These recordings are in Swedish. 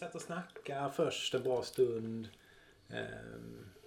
satt och snackade först en bra stund. Eh,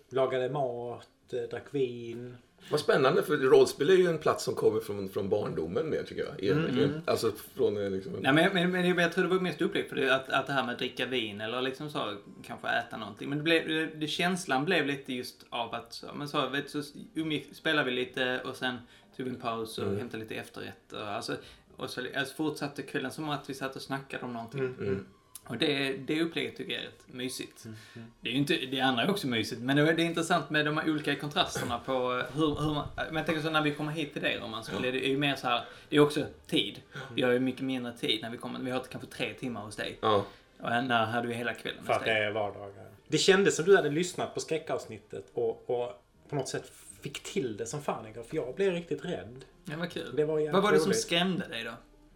lagade mat, eh, drack vin. Vad spännande, för rollspel är ju en plats som kommer från, från barndomen mer tycker jag. Mm. Alltså från eh, liksom... Nej, men, men, men jag tror det var mest upplevt för det, att, att det här med att dricka vin eller liksom så, kanske äta någonting. Men det blev, det, det, känslan blev lite just av att så, men så, vet, så umgick, spelade vi lite och sen tog vi en paus och mm. hämtade lite efterrätt. Och, alltså, och så alltså, fortsatte kvällen som att vi satt och snackade om någonting. Mm. Mm. Och det, det upplägget tycker jag är rätt mysigt. Mm, mm. Det är ju inte, det andra är också mysigt, men det är intressant med de här olika kontrasterna på hur, hur man, men jag tänker så när vi kommer hit till dig Roman, så ja. det är ju mer så här, det är också tid. Vi har ju mycket mindre tid när vi kommer, vi har kanske tre timmar hos dig. Ja. Och här hade vi hela kvällen För att det är vardagar. Det kändes som du hade lyssnat på skräckavsnittet och, och på något sätt fick till det som fan igår, för jag blev riktigt rädd. Ja, vad kul. Det var vad var det som skrämde dig då?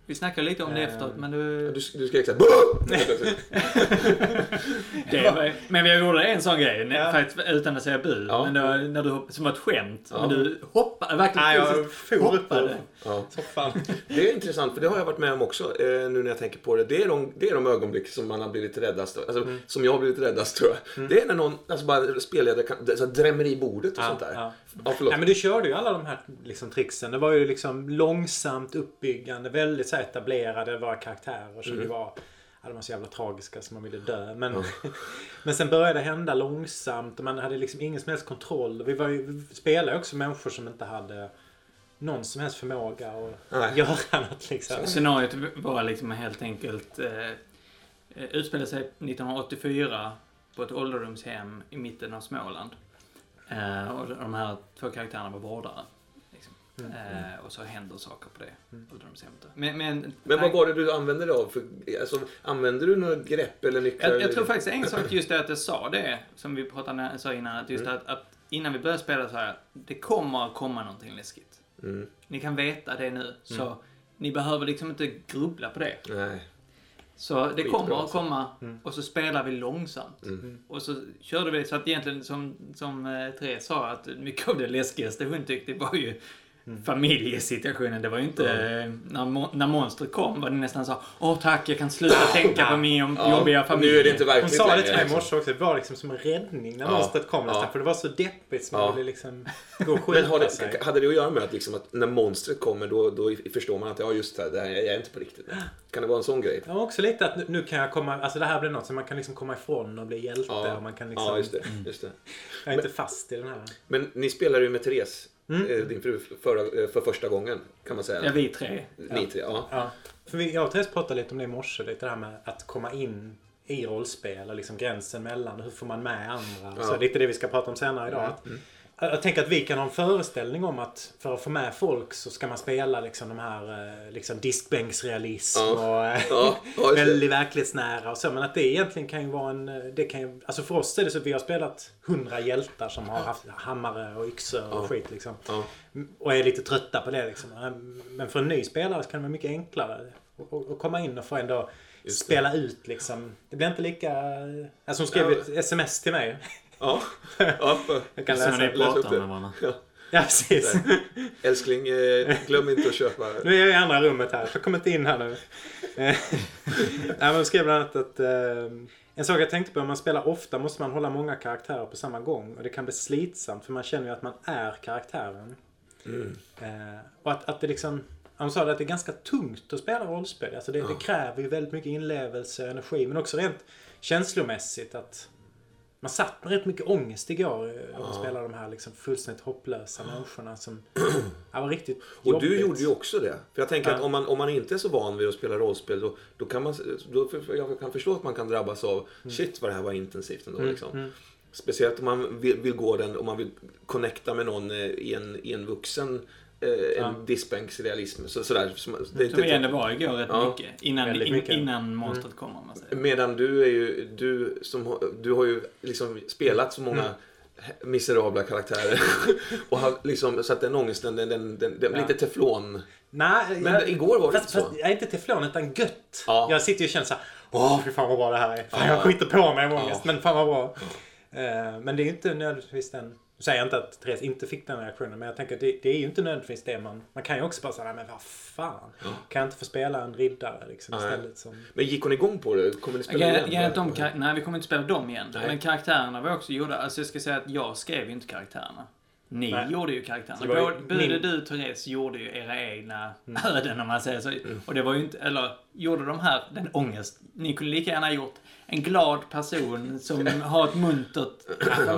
Vi snackade lite om det efteråt, men du... Du, du skrek såhär det Men vi gjorde en sån grej, ja. faktiskt, utan att säga bu. Ja. Men då, när du, som var ett skämt. Ja. Men du hoppade, verkligen Nej, jag for hoppade. Ja. Det är intressant, för det har jag varit med om också, eh, nu när jag tänker på det. Det är de, det är de ögonblick som man har blivit räddast Alltså, mm. som jag har blivit räddast tror jag. Mm. Det är när någon alltså, bara spelledare kan, så drämmer i bordet och sånt där. Ja. Ja, Nej, men du körde ju alla de här liksom, tricksen. Det var ju liksom långsamt uppbyggande, väldigt så här, etablerade våra karaktärer. Så mm. vi var, ja, de var så jävla tragiska så man ville dö. Men, mm. men sen började det hända långsamt och man hade liksom ingen som helst kontroll. Vi, var ju, vi spelade ju också människor som inte hade någon som helst förmåga att Nej. göra något liksom. Scenariot var liksom helt enkelt eh, utspelade sig 1984 på ett ålderdomshem i mitten av Småland. Eh, och de här två karaktärerna var vårdare. Mm. Eh, och så händer saker på det mm. Men, men, men vad var det du använde dig av? För, alltså, använde du något grepp eller nycklar? Jag, jag tror faktiskt en sak just det att jag sa det, som vi pratade sa innan, att just mm. att, att, innan vi började spela så här, det kommer att komma någonting läskigt. Mm. Ni kan veta det nu, så mm. ni behöver liksom inte grubbla på det. Nej. Så det kommer att alltså. komma mm. och så spelar vi långsamt. Mm. Och så körde vi så att egentligen som, som eh, Therese sa att mycket av det läskigaste hon tyckte var ju Mm. familjesituationen. Det var ju inte... Mm. När, när monstret kom var det nästan så Åh tack, jag kan sluta tänka på min ja, jobbiga familj. Nu är det inte verkligt Hon sa det till mig i morse också. Det var liksom som en räddning när ja. monstret kom nästan. För det var så deppigt så man ville liksom gå och Men har det, sig. hade det att göra med att, liksom, att när monstret kommer då, då förstår man att ja just det, det här är inte på riktigt. Kan det vara en sån grej? Ja, också lite att nu kan jag komma... Alltså det här blir något som man kan liksom komma ifrån och bli hjälte. Ja, och man kan liksom, ja just det. Just det. Jag är men, inte fast i den här. Men ni spelar ju med Therese Mm. Eh, din fru för, eh, för första gången kan man säga. Ja, vi tre. Ni tre, ja. ja. För vi, jag och Therese pratade lite om det i morse. Lite det här med att komma in i rollspel och liksom gränsen mellan. Hur får man med andra? Ja. Så lite det vi ska prata om senare idag. Mm. Jag tänker att vi kan ha en föreställning om att för att få med folk så ska man spela liksom de här eh, liksom diskbänksrealism ja. och ja, ja, väldigt verklighetsnära och så. Men att det egentligen kan ju vara en... Det kan ju, alltså för oss är det så att vi har spelat hundra hjältar som har haft hammare och yxor och skit liksom. Och är lite trötta på det liksom. Men för en ny spelare så kan det vara mycket enklare att komma in och få ändå spela ut liksom. Det blir inte lika... Alltså hon skrev ett sms till mig. Ja. ja jag kan läsa, ni läsa upp det. Med ja. ja, precis. Älskling, eh, glöm inte att köpa. Nu är jag i andra rummet här. Jag kommer inte in här nu. Nej, men hon skrev bland annat att eh, en sak jag tänkte på, om man spelar ofta måste man hålla många karaktärer på samma gång. Och det kan bli slitsamt för man känner ju att man är karaktären. Mm. Eh, och att, att det liksom... Han sa att det är ganska tungt att spela rollspel. Alltså det, ja. det kräver ju väldigt mycket inlevelse och energi. Men också rent känslomässigt. att man satt med rätt mycket ångest igår och ja. spelade de här liksom fullständigt hopplösa människorna som ja, var riktigt Och jobbigt. du gjorde ju också det. För jag tänker ja. att om man, om man inte är så van vid att spela rollspel då, då kan man, då, jag kan förstå att man kan drabbas av mm. shit vad det här var intensivt ändå. Mm. Liksom. Mm. Speciellt om man vill, vill, gå den, om man vill connecta med någon eh, i en, i en vuxen eh, ja. en diskbänksrealism. Så, sådär. Som, det, som det ändå var igår rätt ja. mycket. Innan, in, mycket. innan monstret mm. kom om man säger. Medan du är ju, du, som, du har ju liksom spelat så många mm. miserabla karaktärer. och har liksom, så att den ångesten, den, den, den, den ja. lite teflon. Nej, Men jag, igår var det fast, inte så. Fast, jag är inte teflon utan gött. Ja. Jag sitter ju och känner såhär, åh fy fan vad bra det här är. Fan, jag skiter på mig ångest, men fan vad bra. Uh, men det är ju inte nödvändigtvis den Nu säger jag inte att Therese inte fick den reaktionen, men jag tänker att det, det är ju inte nödvändigtvis det man... Man kan ju också bara säga, men vad fan. Kan jag inte få spela en riddare liksom Nej. istället som... Men gick hon igång på det? Kommer ni spela Grejen- igen? att de kar- nej, vi kommer inte spela dem igen. Nej. Men karaktärerna var också gjorda. Alltså jag ska säga att jag skrev ju inte karaktärerna. Ni Nej. gjorde ju karaktärerna. Ju Både, du och Therese gjorde ju era egna Mm. öden om man säger så. Och det var ju inte, eller gjorde de här, den ångest. Ni kunde lika gärna gjort en glad person som har ett muntert,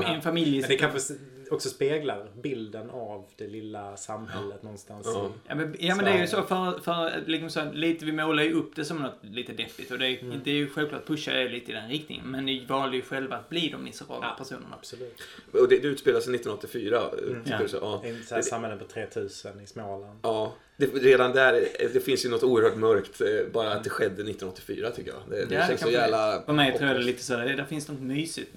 en familj. Men det kanske också speglar bilden av det lilla samhället någonstans. Ja. i- Ja men, ja, men det är ju så för, för liksom så, lite, vi målar ju upp det som något lite deppigt och det, är- Mm. det är ju självklart pushar jag lite i den riktningen. Men ni valde ju själva att bli de miserabla Ja. personerna. Absolut. Och det, det utspelar sig 1984. Mm. tycker Ja. du så? Ja. I ett samhälle på 3000 i Småland. Ja, det, redan där, det finns ju något oerhört mörkt. eh, Bara att det skedde 1984 tycker jag. Det, det Ja, det känns så kan vara jävla... För mig tror jag det är lite så, där, där finns något mysigt.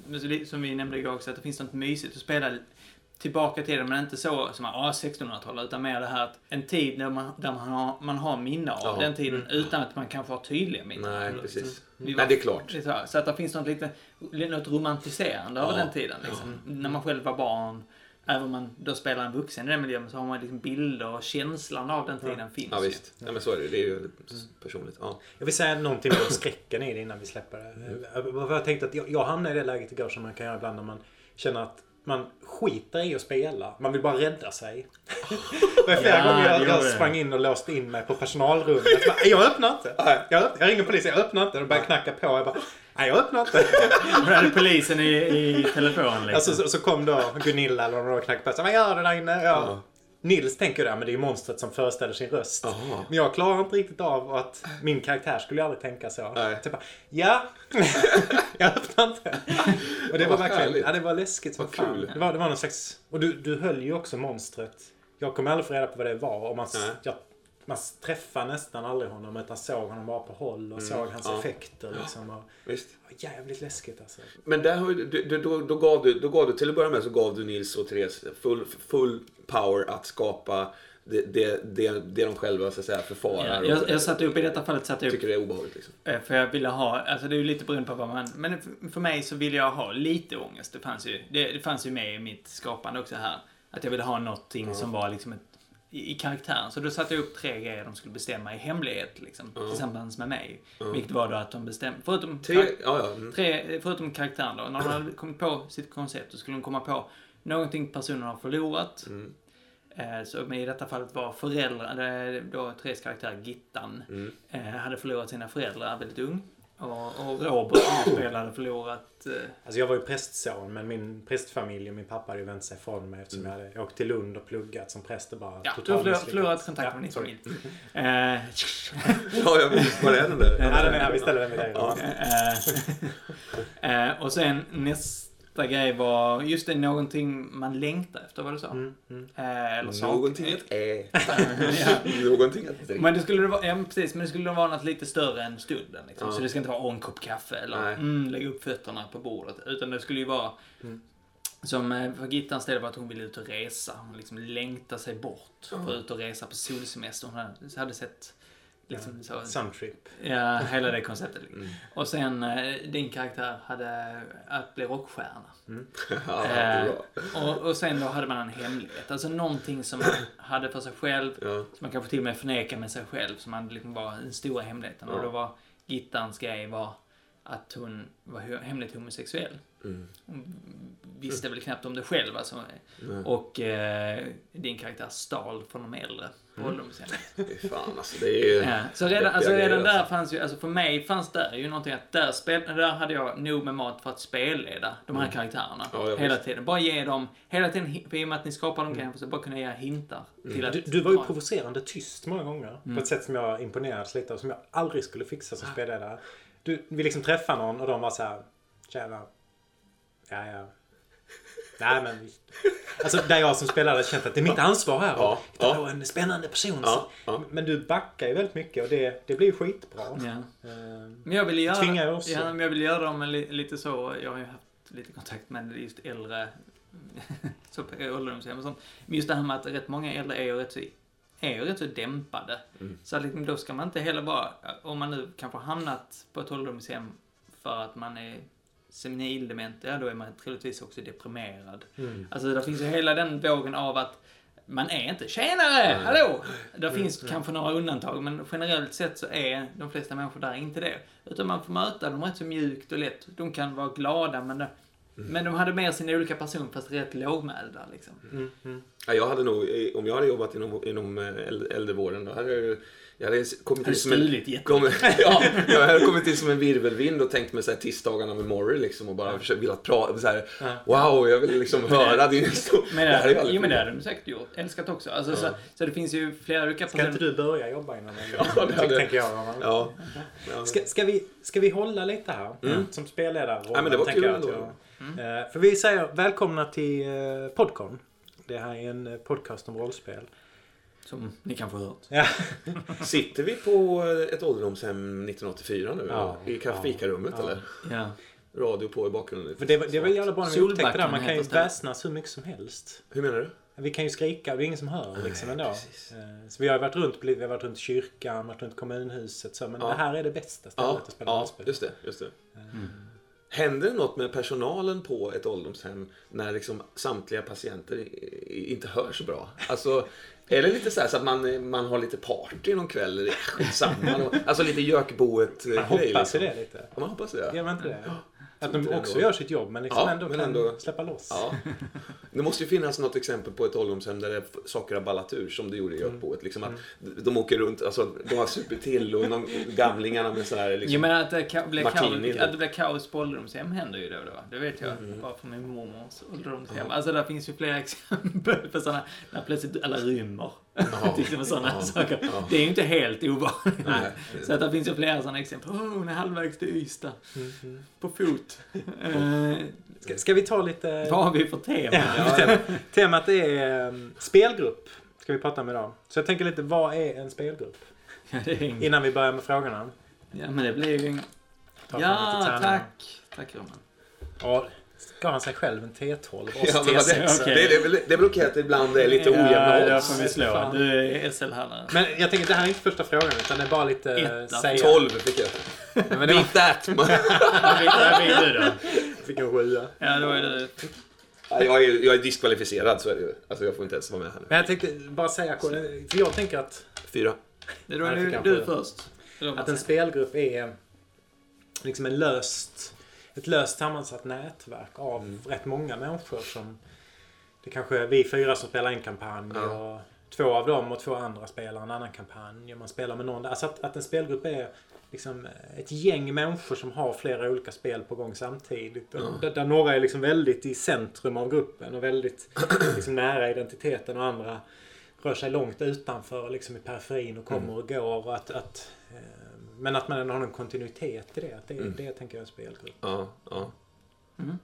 Som vi nämnde igår också, att det finns något mysigt att spela tillbaka till det, men inte så som ah, 1600-talet, utan mer det här att en tid där man, där man, har, man har minne av Ja. den tiden utan att man kanske har tydliga minnen. Nej, Så- precis. vi var- Nej, det är klart. så, att det finns något lite, något romantiserande av Ja. den tiden. Liksom. När man själv var barn, även om man då spelar en vuxen i den miljön, så har man liksom bilder och känslan av den tiden finns Ja, visst. Ja, men så är det. Det är ju personligt. Ja. Jag vill säga någonting om skräcken i det innan vi släpper det. Jag, jag tänkte att jag, jag hamnade i det läget igår som man kan göra ibland när man känner att man skiter i att spela. Man vill bara rädda sig. Det var flera Ja, gånger jag, sprang in och låste in mig på personalrummet. Jag, bara, jag öppnar inte. Jag, jag ringer polisen, jag öppnar inte. De börjar knacka på. Jag bara, nej jag öppnar inte. Då hade polisen i, i telefon liksom. Alltså, så, så kom då Gunilla eller någon och knackade på. Så, vad gör du där inne? Ja. Nils tänker det, men det är ju monstret som föreställer sin röst. Jaha. Men jag klarar inte riktigt av att min karaktär skulle aldrig tänka så. Nej. Typ bara, ja, jag öppnar inte. Och det var verkligen, ja det var läskigt som fan. kul. Det var, det var någon slags, och du, du höll ju också monstret. Jag kom aldrig få reda på vad det var och man, jag, man träffade nästan aldrig honom utan såg honom bara på håll och såg hans ja. effekter liksom. Och, Visst. jävligt läskigt alltså. Men där du, du, då, då, gav du, då gav du, till att börja med så gav du Nils och Therese full, full power att skapa det, det, det, det de själva så att säga förfarar Ja, jag, jag satte upp, i detta fallet satte jag upp tycker det är obehagligt. Liksom. Eh, För jag ville ha, alltså det är ju lite beroende på vad man, men för- mig så ville jag ha lite ångest. Det fanns ju, det, det fanns ju med i mitt skapande också här. Att jag ville ha någonting som var liksom ett, i, i karaktären. Så då satte jag upp tre grejer de skulle bestämma i hemlighet liksom, tillsammans med mig. Vilket var då att de bestämde, förutom, Tre, ja, ja. Mm. tre, förutom karaktären då, när de hade kommit på sitt koncept så skulle de komma på någonting personen har förlorat. Mm. Eh, Så i detta fallet var föräldrar, eh, då Therese karaktär Gittan, Mm. eh, hade förlorat sina föräldrar väldigt ung. Och, och Robert som spelade förlorat... Alltså jag var ju prästson men min prästfamilj och min pappa hade ju vänt sig ifrån mig eftersom jag hade åkt till Lund och pluggat som präst och bara ja, totalt har förlorat, misslyckats. förlorat kontakt Ja, med din familj. Ja, jag vet. Var är den där? Ja, den är, vi ställer den vid dig. Och sen nästa grej var, just det, någonting man längtar efter, vad du sa? Mm, mm. Eh, eller sak- Någonting att äta. ja. Någonting att dricka. Men det skulle det vara, ja, precis, men det skulle vara något lite större än stunden. Liksom. Ja. Så det ska inte vara en kopp kaffe eller mm, lägga upp fötterna på bordet. Utan det skulle ju vara som eh, för Gittans del var att hon ville ut och resa. Hon liksom längtade sig bort för att ut och resa på solsemester. Hon hade sett liksom så, Suntrip. ja, hela det konceptet. Liksom. Mm. Och sen eh, din karaktär hade att bli rockstjärna. Ja, Eh, bra. och, och sen då hade man en hemlighet. Alltså någonting som man hade för sig själv Ja. som man kanske till och med förnekar med sig själv, som man liksom var den stora hemligheten. Ja. Och då var Gittans grej var att hon var hemligt homosexuell. Mm. Hon visste väl knappt om det själv alltså. Nej. Och eh, din karaktär stal från de äldre på ålderdomshemmet. Fy fan alltså, det är ju... Ja, så redan, alltså, redan grejer, där alltså. fanns ju, alltså för mig fanns där ju någonting att där, spel, där hade jag nog med mat för att spelleda de här karaktärerna. Mm. Ja, ja, hela visst. tiden. Bara ge dem, hela tiden, i och med att ni skapar dem grejerna, så bara kunna ge hintar. Till att Du, du var ju provocerande tyst många gånger. Mm. På ett sätt som jag imponerades lite av. Som jag aldrig skulle fixa som spelledare. Du, vi liksom träffade någon och de var så här. Tjena. Ja, ja. Nej men. Alltså där jag som spelare känt att det är mitt ansvar här. Ja, hitta på en spännande person. Ja, ja. Men du backar ju väldigt mycket och det, det blir ju skitbra. Ja. Eh, Men jag ville göra, också. ja, men jag ville göra dem li, lite så, jag har ju haft lite kontakt med just äldre, så på ålderdomshem och sånt. Men just det här med att rätt många äldre är ju rätt så, är ju rätt så dämpade. Mm. Så att liksom, då ska man inte heller bara, om man nu kanske hamnat på ett ålderdomshem för att man är senildement, ja då är man troligtvis också deprimerad. Mm. Alltså det finns ju hela den vågen av att man är inte tjenare, hallå! Det finns kanske några undantag, men generellt sett så är de flesta människor där inte det. Utan man får möta dem rätt så mjukt och lätt. De kan vara glada, men, men de hade mer sina olika personer, fast rätt lågmälda liksom. Mm. Mm. Ja, jag hade nog, eh, om jag hade jobbat inom, inom eh, äl- äldrevården, då hade jag jag hade kommit Hade in som en, kom, ja, jag hade kommit in som en virvelvind och tänkt mig så här tisdagarna med Morrie liksom och bara försökt, velat prata så här. Wow, jag vill liksom höra din historia. Men Det det, jo, men det hade de säkert gjort. Älskat också. Alltså, så, Ja. så det finns ju flera olika Ska inte du börja jobba innan? Ja, det hade- tänker jag. Roman. Ja. ja. Ska, ska, vi, ska vi hålla lite här? Mm. Som spelledare. Ja, men det var kul ändå. jag- Eh, För vi säger välkomna till eh, Podcon. Det här är en eh, podcast om rollspel. Som ni kanske har hört. Ja. Sitter vi på ett ålderdomshem 1984 nu? Ja. I fikarummet Ja. eller? Ja. Radio på i bakgrunden. För det, var- det var jävla bra när vi upptäckte det. Man kan ju väsnas hur mycket som helst. Hur menar du? Vi kan ju skrika och det är ingen som hör liksom ändå. precis. Så vi har varit runt, vi har varit runt kyrkan, varit runt kommunhuset så, men Ja. det här är det bästa stället Ja, att spela ja rollspel. just det. Just det. Händer det något med personalen på ett ålderdomshem när liksom samtliga patienter inte hör så bra? Alltså, är det lite så, så att man, man har lite party någon kväll? Eller, Skitsamma. Alltså lite gökboet-grej. Man hoppas liksom. det lite. Ja, man hoppas det. Gör man inte det? Att de också ändå. gör sitt jobb men liksom Ja, ändå men kan ändå- släppa loss. Ja. Det måste ju finnas något exempel på ett ålderdomshem där det, saker har ballat ur som det gjorde i Mm. Gökboet. Liksom att de åker runt, alltså de har supit till och de, gamlingarna med sådär liksom. Jo men att det, ka- blir kaos, då. att det blir kaos på ålderdomshem händer ju då och då. Det vet jag bara från min mormors ålderdomshem. Alltså där finns ju flera exempel på sådana, när plötsligt alla rymmer. Till exempel sådana Ja. saker. Ja. Det är ju inte helt ovanligt. Nej. Så att det finns ju flera sådana exempel. Åh, hon är halvvägs till Ystad. På fot. Eh, Ska, ska vi ta lite... vad har vi för tema? Ja, tema- Temat är um, spelgrupp. Ska vi prata om idag. Så jag tänker lite, vad är en spelgrupp? Ja, är ing- Innan vi börjar med frågorna. ja men det blir ju... en- Ja, tack. Tack Roman. Ja, ska han sig själv en T12 och oss Ja, men vad det, T6. okej. det, det, är väl- det är väl okej att det ibland är lite ojämna Ja, odds. får vi slå. Fan. Du är SL-hallare. Men jag tänker, det här är inte första frågan utan det är bara lite Etta. säga. 12 fick jag. Men det var, Beat that! Vad vill du då? fick en sjua. Ja, då är det... Ja, jag, är, jag är diskvalificerad så är det ju. Alltså jag får inte ens vara med här nu. Men jag tänkte bara säga, för jag tänker att, Fyra. Det är Ja, det fick du, du först. Att en spelgrupp är liksom en löst, ett löst sammansatt nätverk av Mm. rätt många människor som det kanske är vi fyra som spelar en kampanj Ja. och två av dem och två andra spelar en annan kampanj och man spelar med någon. Alltså att, att en spelgrupp är liksom ett gäng människor som har flera olika spel på gång samtidigt. Ja. Där, där några är liksom väldigt i centrum av gruppen och väldigt liksom nära identiteten och andra rör sig långt utanför liksom i periferin och kommer Mm. och går. Och att, att, men att man ändå har en kontinuitet i det. Att det, Mm. det tänker jag är spelgrupp. Ja, ja. Mm.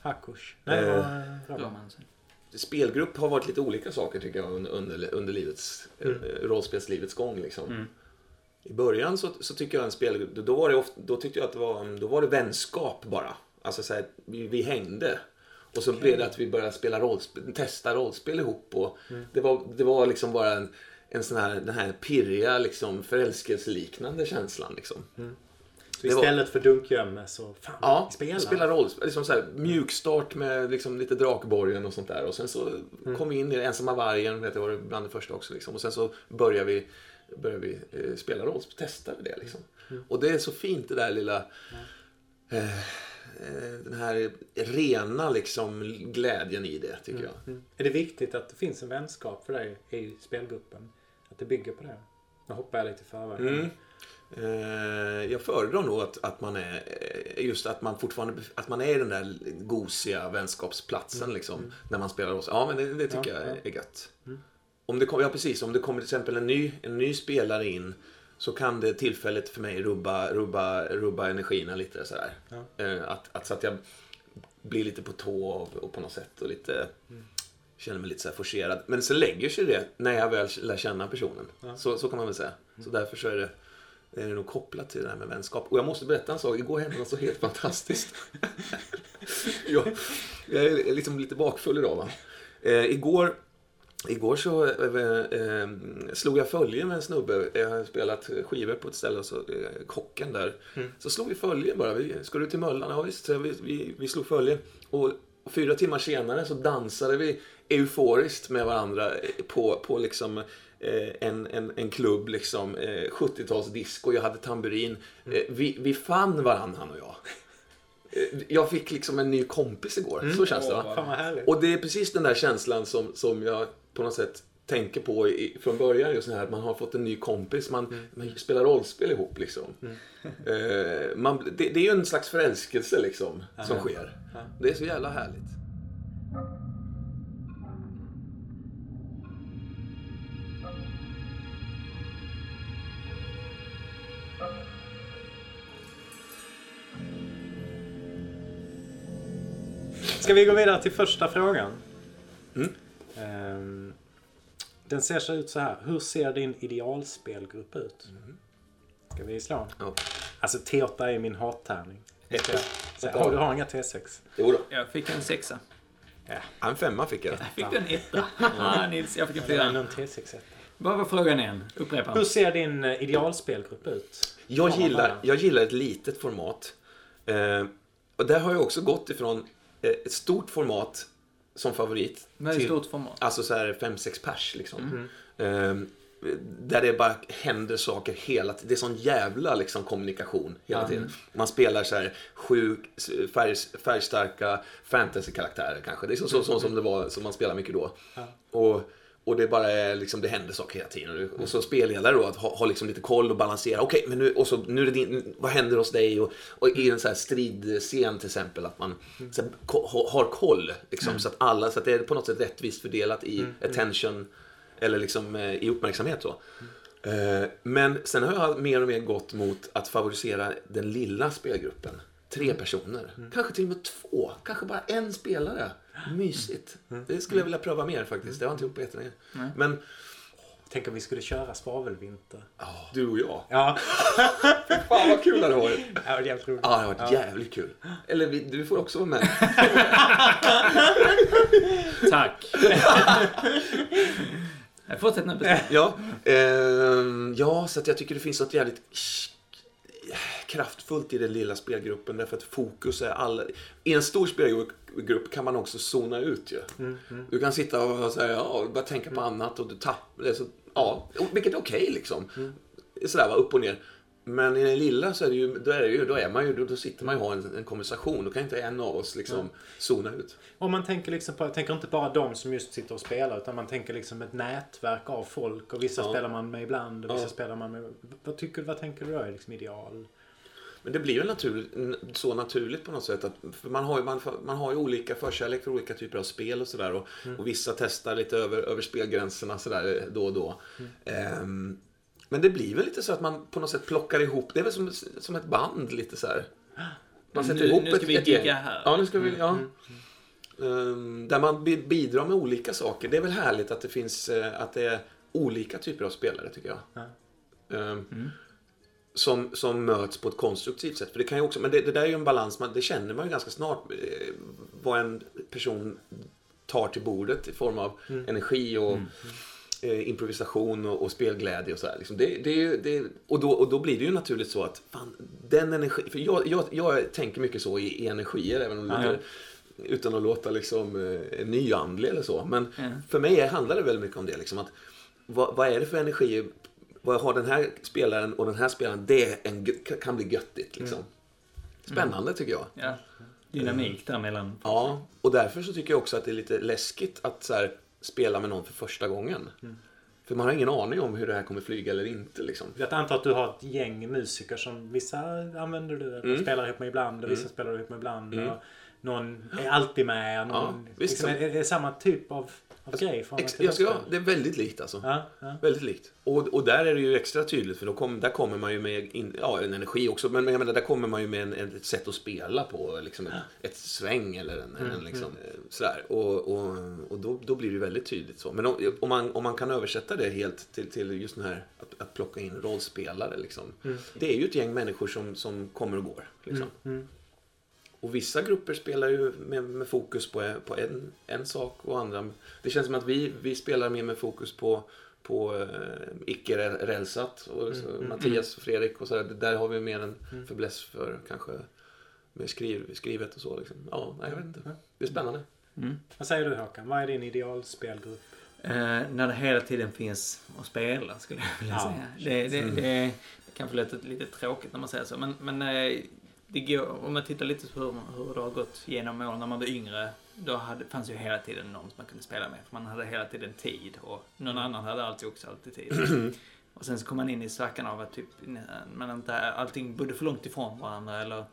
Hakush. Nej, Eh, eh, sen. Spelgrupp har varit lite olika saker tycker jag under, under, livets, Mm. eh, rollspelslivets gång. Liksom. Mm. I början så, så tycker jag en spelgrupp, då, var det ofta, då tyckte jag att det var, då var det vänskap bara. Alltså så här, vi, vi hängde. Och så blev det att vi började spela rollspel, testa rollspel ihop. Och Mm. det, var, det var liksom bara en, en sån här, den här pirriga, liksom, förälskelseliknande känslan. Liksom. Så det var- istället för dunkgömme så fan, Ja, vi spelar. spela rollspel. Liksom så här, mjukstart med liksom lite Drakborgen och sånt där. Och sen så kom vi in i Ensamma vargen, vet jag var bland det första också. Liksom. Och sen så började vi, började vi eh, spela rollspel, testade det liksom. Och det är så fint det där lilla... Eh, eh, den här rena liksom glädjen i det, tycker jag. Mm. Är det viktigt att det finns en vänskap för dig i spelgruppen? Att det bygger på det? Nu hoppar jag lite förväg. Mm. Eh, jag föredrar nog att, att man är eh, just att man fortfarande att man är i den där gosiga vänskapsplatsen liksom när man spelar oss. Ja, men det, det tycker Ja, jag ja. är gött. Om det kommer, ja precis, om det kommer till exempel en ny, en ny spelare in så kan det tillfället för mig rubba, rubba, rubba energin lite sådär. Ja. Eh, att, att, så att jag blir lite på tå och, och på något sätt och lite känner mig lite så här forcerad. Men så lägger sig det när jag väl lär känna personen. Ja. Så, så kan man väl säga. Så därför så är det, är det nog kopplat till det här med vänskap. Och jag måste berätta en sak. Igår hände något så helt fantastiskt. jag, jag är liksom lite bakfull idag va. Eh, igår Igår så eh, eh, slog jag följe med en snubbe. Jag har spelat skivor på ett ställe, och så, eh, kocken där. Mm. Så slog vi följe bara. Vi, ska du till Möllan? Ja visst. Så vi, vi, vi slog följe. Och, och fyra timmar senare så dansade vi euforiskt med varandra på, på liksom eh, en, en, en klubb, liksom, eh, 70-talsdisco. Jag hade tamburin. Mm. Eh, vi, vi fann varandra, han och jag. Eh, Jag fick liksom en ny kompis igår. Mm. Så känns det. Va? Och det är precis den där känslan som, som jag på något sätt tänker på i, från början. Just här att man har fått en ny kompis. Man, Mm. man spelar rollspel ihop liksom. Eh, man, det, det är ju en slags förälskelse liksom som sker. Det är så jävla härligt. Ska vi gå vidare till första frågan? Mm. Ehm, den ser så ut så här. Hur ser din idealspelgrupp ut? Ska vi slå? Ja. Alltså T8 är min hattärning. Oh, du har inga T6? Jo då. Jag fick en sexa. Ja, En femma fick jag. Jag fick en etta? Ah, Nils, jag fick en fyra. en T6 etta. Vad var frågan igen? Upprepa. Hur ser din eh, idealspelgrupp ut? Jag Ja, gillar, jag gillar ett litet format. Eh, och där har jag också gått ifrån ett stort format som favorit. Vad är stort format? Alltså så här 5-6 pers liksom. Mm. Eh, där det bara händer saker hela tiden. Det är sån jävla liksom, kommunikation hela tiden. Man spelar så här sju färg, färgstarka fantasy-karaktärer kanske. Det är så, så, så som det var, som man spelar mycket då. Och, och det bara är liksom, det händer saker hela tiden. Och så spelledare då, att ha, ha liksom lite koll och balansera. Okej, men nu, och så, nu är det din, vad händer hos dig? Och, och i en så här stridscen till exempel, att man så här, ha, har koll. Liksom, så att alla, så att det är på något sätt rättvist fördelat i attention eller liksom eh, i uppmärksamhet. Så. Eh, Men sen har jag mer och mer gått mot att favorisera den lilla spelgruppen. Tre personer. Kanske till och med två. Kanske bara en spelare. Mysigt. Det skulle jag vilja pröva mer faktiskt. Det har jag inte gjort på jättelänge. Men Tänk om vi skulle köra svavelvinter. ja, du och jag. Ja, Fan vad kul det hade varit. det var jävligt roligt. Ja, det har varit jävligt kul. Eller vi, du får också vara med. Tack. Jag fortsätter nu. Ja, ehm, ja, så att jag tycker det finns något jävligt kraftfullt i den lilla spelgruppen därför att fokus är alla... I en stor spelgrupp kan man också zona ut ju. Du kan sitta och säga, ja, bara tänka på annat och du tappar det. Så, ja, vilket är okej liksom. Sådär va, upp och ner. Men i den lilla så är det ju, då är, det ju, då är man ju, då, då sitter man ju och har en, en konversation. Då kan inte en av oss liksom zona ut. Om man tänker liksom på, jag tänker inte bara de som just sitter och spelar utan man tänker liksom ett nätverk av folk och vissa Ja. spelar man med ibland och vissa Ja. spelar man med. Vad, tycker, vad tänker du då är liksom ideal? Men det blir ju naturligt, n- så naturligt på något sätt. Att, man, har ju, man, man har ju olika förkärlek för olika typer av spel och sådär. Och, och vissa testar lite över, över spelgränserna sådär då och då. Ehm, men det blir väl lite så att man på något sätt plockar ihop. Det är väl som, som ett band lite så här. Man sätter Nu- ihop nu ska ett, vi gigga här. Ja, nu ska vi, ja. Ehm, där man bi- bidrar med olika saker. Det är väl härligt att det finns eh, att det är olika typer av spelare tycker jag. Ja. Som, som möts på ett konstruktivt sätt. För det kan ju också, men det, det där är ju en balans, man, det känner man ju ganska snart eh, vad en person tar till bordet i form av energi och eh, improvisation och, och spelglädje och sådär. Liksom det, det det, och, då, och då blir det ju naturligt så att fan, den energi, för jag, jag, jag tänker mycket så i, i energier, även om det låter, utan att låta liksom eh, nyandlig eller så. Men Ja. för mig handlar det väldigt mycket om det. Liksom, att, vad, vad är det för energi? Vad har den här spelaren och den här spelaren? Det en, kan bli göttigt. Liksom. Spännande tycker jag. Ja. Dynamik där mellan. Ja, och därför så tycker jag också att det är lite läskigt att så här, spela med någon för första gången. För man har ingen aning om hur det här kommer flyga eller inte. Liksom. Jag antar att du har ett gäng musiker som vissa använder du Mm. spelar ihop med ibland och vissa spelar du ihop med ibland. Och någon är alltid med. Någon, visst. liksom, är, är det samma typ av, grej? Från Ex- jag ska, det är väldigt likt alltså. Ja, ja. Väldigt likt. Och, och där är det ju extra tydligt för då kom, där kommer man ju med in, ja, en energi också. Men jag menar, där kommer man ju med en, ett sätt att spela på. Liksom ett, ett sväng eller en, en liksom, eh, sådär. Och, och, och då, då blir det väldigt tydligt så. Men om, om, man, om man kan översätta det helt till, till just den här att, att plocka in rollspelare. Liksom. Det är ju ett gäng människor som, som kommer och går. Liksom. Mm. och vissa grupper spelar ju med, med fokus på, på en, en sak och andra... Det känns som att vi, vi spelar mer med fokus på, på uh, icke-rälsat. Och mm, mm, Mattias och Fredrik och sådär. Där har vi mer en mm. fäbless för kanske med skriv, skrivet och så. Liksom. Ja, nej, jag vet inte. Det är spännande. Mm. Vad säger du Håkan? Vad är din idealspelgrupp? Uh, när det hela tiden finns att spela skulle jag vilja ja. säga. Det, det, mm. det, kanske låter lite tråkigt när man säger så. Men, men uh, det går, om man tittar lite på hur, hur det har gått genom åren när man var yngre. Då hade, fanns ju hela tiden någon som man kunde spela med. För man hade hela tiden tid. Och någon annan hade alltid också alltid tid. och sen så kom man in i svackan av att typ, man inte, allting bodde för långt ifrån varandra. Eller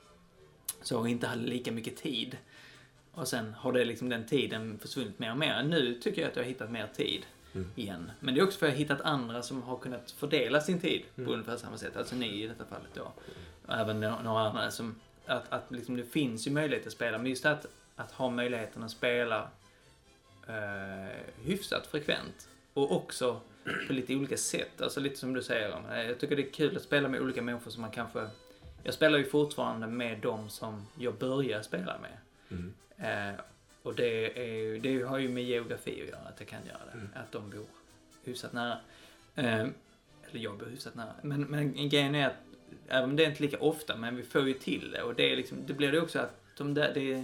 så och inte hade lika mycket tid. Och sen har det liksom den tiden försvunnit mer och mer. Nu tycker jag att jag har hittat mer tid mm. igen. Men det är också för att jag har hittat andra som har kunnat fördela sin tid på mm. ungefär samma sätt. Alltså ni i detta fallet då. Och även några andra som, att, att liksom det finns ju möjlighet att spela. Men just att, att ha möjligheten att spela eh, hyfsat frekvent. Och också på lite olika sätt. Alltså lite som du säger. Jag tycker det är kul att spela med olika människor som man kanske... Jag spelar ju fortfarande med dem som jag börjar spela med. Mm. Eh, och det, är, det har ju med geografi att göra, att jag kan göra det. Mm. Att de bor hyfsat nära. Eh, eller jag bor hyfsat nära. Men, men grejen är att, även om det är inte lika ofta, men vi får ju till det. Och det, är liksom, det blir det också att de där, det,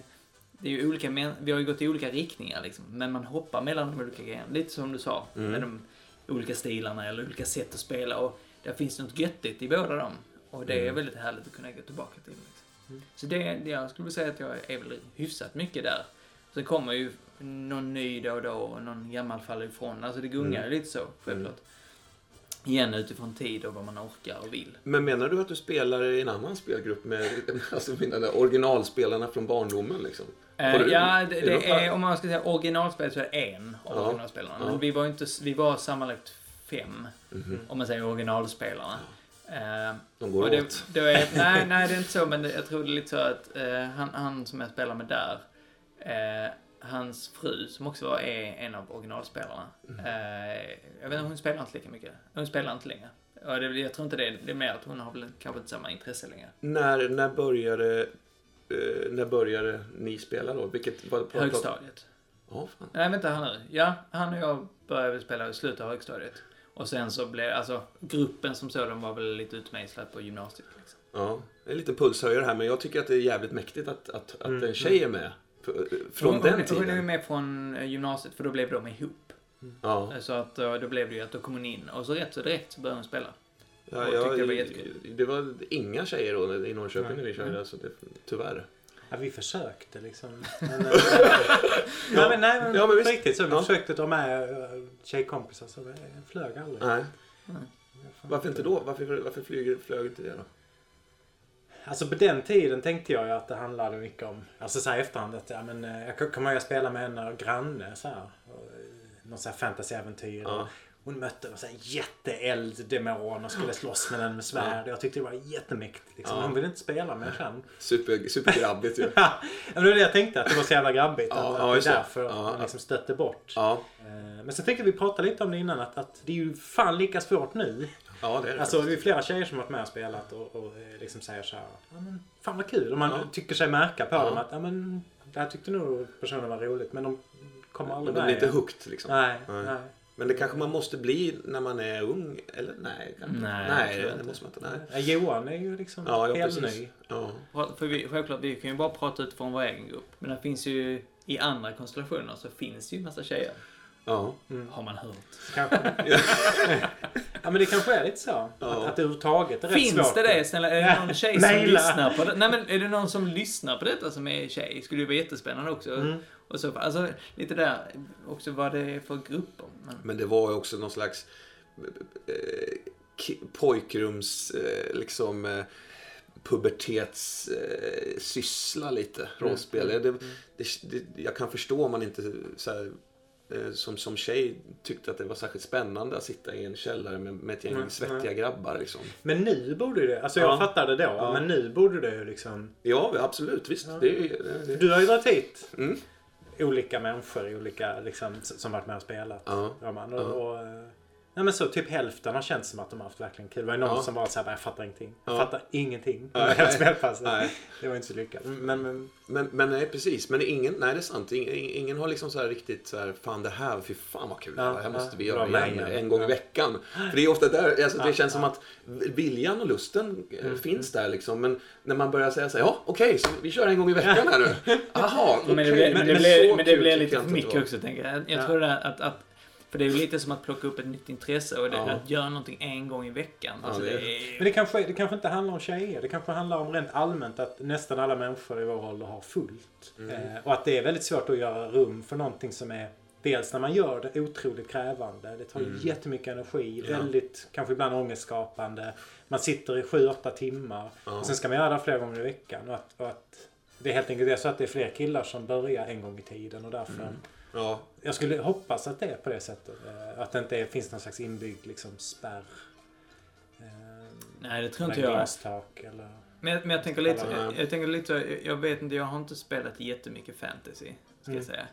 det är ju olika, vi har ju gått i olika riktningar liksom. Men man hoppar mellan de olika grejerna. Lite som du sa, mm. med de olika stilarna eller olika sätt att spela. Och där finns något göttigt i båda dem. Och det är mm. väldigt härligt att kunna gå tillbaka till. Liksom. Så det, jag skulle säga att jag är väl hyfsat mycket där. Sen kommer ju någon ny då och då och någon gammal faller ifrån. Alltså det gungar mm. lite så, självklart. Igen utifrån tid och vad man orkar och vill. Men menar du att du spelar i en annan spelgrupp med alltså originalspelarna från barndomen liksom? Uh, du, ja, det, det är, om man ska säga originalspel så är det en av ja. originalspelarna. Men ja. vi var inte, vi var sammanlagt fem. Mm -hmm. Om man säger originalspelarna. Uh, De går det, åt. Det är, nej, nej, det är inte så, men jag tror det är lite så att uh, han, han som jag spelar med där, uh, hans fru, som också var, är en av originalspelarna. Mm. jag vet inte, hon spelar inte lika mycket. Hon spelar inte längre. Och det, jag tror inte det, det är mer att hon har väl kanske inte samma intresse längre. När, när började, när började ni spela då? Vilket, vad, Högstadiet. Ja, fan. Nej, vänta här nu. Ja, han och jag började spela i slutet av högstadiet. Och sen så blev, alltså gruppen som sådan var väl lite utmejslad på gymnasiet. Liksom. Ja, det är en liten pulshöjare här men jag tycker att det är jävligt mäktigt att, att, att mm. en tjej är med. Från hon, den hon, tiden. Hon är med från eh, gymnasiet för då blev de ihop. Ja. Så att eh, då blev det ju att då kom hon in och så rätt så direkt så började hon spela. Ja, jag, det, var det var inga tjejer då i Norrköping när vi körde, mm. alltså det, tyvärr. Ja, vi försökte liksom. Men, nej, men, nej, men, ja, men visst. riktigt så. Vi ja. försökte dra med tjejkompisar så det flög aldrig. Nej. nej. Varför inte då? Varför, varför flyger, flög inte det då? Alltså på den tiden tänkte jag ju att det handlade mycket om, alltså såhär efterhand att, ja men eh, jag kommer ihåg att spela med en granne så här. Någon sån här fantasyäventyr. Ja. Hon mötte en jätteelddemon och skulle slåss med den med svärd. Ja. Jag tyckte det var jättemäktigt. Liksom. Ja. Hon ville inte spela med sen. Super, supergrabbigt ju. ja, det var det jag tänkte. Att det var så jävla grabbigt. Ja, att, att det är därför ja. man liksom stötte bort. Ja. Eh, men så tänkte vi prata lite om det innan. Att, att det är ju fan lika svårt nu. Ja, det är det. Alltså det är flera tjejer som har varit med och spelat och, och eh, liksom säger så här. Ja, men, fan vad kul. Och man ja. tycker sig märka på dem att ja, men, det här tyckte nog personen var roligt. Men de kommer aldrig med. De blir inte hooked liksom. Nej, nej. nej. Men det kanske man måste bli när man är ung, eller nej? Kanske. Nej, nej det måste man inte. Nej. Johan är ju liksom ja, ja, helt ny. Ja. För vi, självklart, vi kan ju bara prata utifrån vår egen grupp. Men det finns ju, i andra konstellationer så finns det ju massa tjejer. Ja. Mm. Har man hört. Kanske. ja men det kanske är lite så. Ja. Att, att det överhuvudtaget är Finns rätt svårt. Finns det det? Snälla, är det någon tjej som lyssnar på det? Nej men är det någon som lyssnar på detta som är tjej? Skulle ju vara jättespännande också. Mm. Och så, alltså lite där också vad det är för grupper. Men, men det var ju också någon slags eh, pojkrums eh, liksom eh, pubertetssyssla eh, lite, mm. rollspel. Mm. Det, det, det, jag kan förstå om man inte så här, som, som tjej tyckte att det var särskilt spännande att sitta i en källare med, med ett gäng mm, svettiga mm. grabbar. Liksom. Men nu borde det, alltså jag ja. fattade då, ja. men nu borde det liksom... Ja, absolut, visst. Ja. Det, det, du har ju dragit hit. Mm olika människor olika, liksom, som varit med och spelat. Ja. Roman. Och, och, Nej men så typ hälften har känts som att de har haft verkligen kul. Det var ju någon Ja. som var såhär, jag fattar ingenting. Jag Ja. fattar ingenting. Det Nej. var helt spelpass. Nej. Det var inte så lyckat. Men, men Men, men nej, precis. Men ingen, nej det är sant. Ingen, ingen har liksom så här riktigt så här, fan det här, fy fan vad kul Ja, det här måste vi ja. göra Bra igen en gång i veckan. För det är ofta där, alltså, det Ja, känns som att viljan och lusten eh, Mm, finns där liksom. Men när man börjar säga så här, ja okej, så vi kör en gång i veckan här nu. Jaha, okej. Men det blir, men det så blir, men det blir lite för mycket också, tänker jag. Jag Ja. tror att för det är ju lite som att plocka upp ett nytt intresse och det, Ja. att göra någonting en gång i veckan. Ja, Alltså, det är- Men det kanske, det kanske inte handlar om tjejer. Det kanske handlar om rent allmänt att nästan alla människor i vår ålder har fullt. Mm. Eh, och att det är väldigt svårt att göra rum för någonting som är Dels när man gör det otroligt krävande. Det tar ju Mm. jättemycket energi. Ja. Väldigt, kanske ibland ångestskapande. Man sitter i 7-8 timmar. Ja. Och sen ska man göra det flera gånger i veckan. Och att, och att det är helt enkelt det så att det är fler killar som börjar en gång i tiden. Och därför Mm. Ja, Jag skulle hoppas att det är på det sättet. Eh, Att det inte är, finns någon slags inbyggd liksom, spärr. Eh, nej, det tror inte jag. glastak eller... Men, jag- men jag tänker lite, jag, jag tänker lite jag, jag vet inte, jag har inte spelat jättemycket fantasy, ska Mm. jag säga.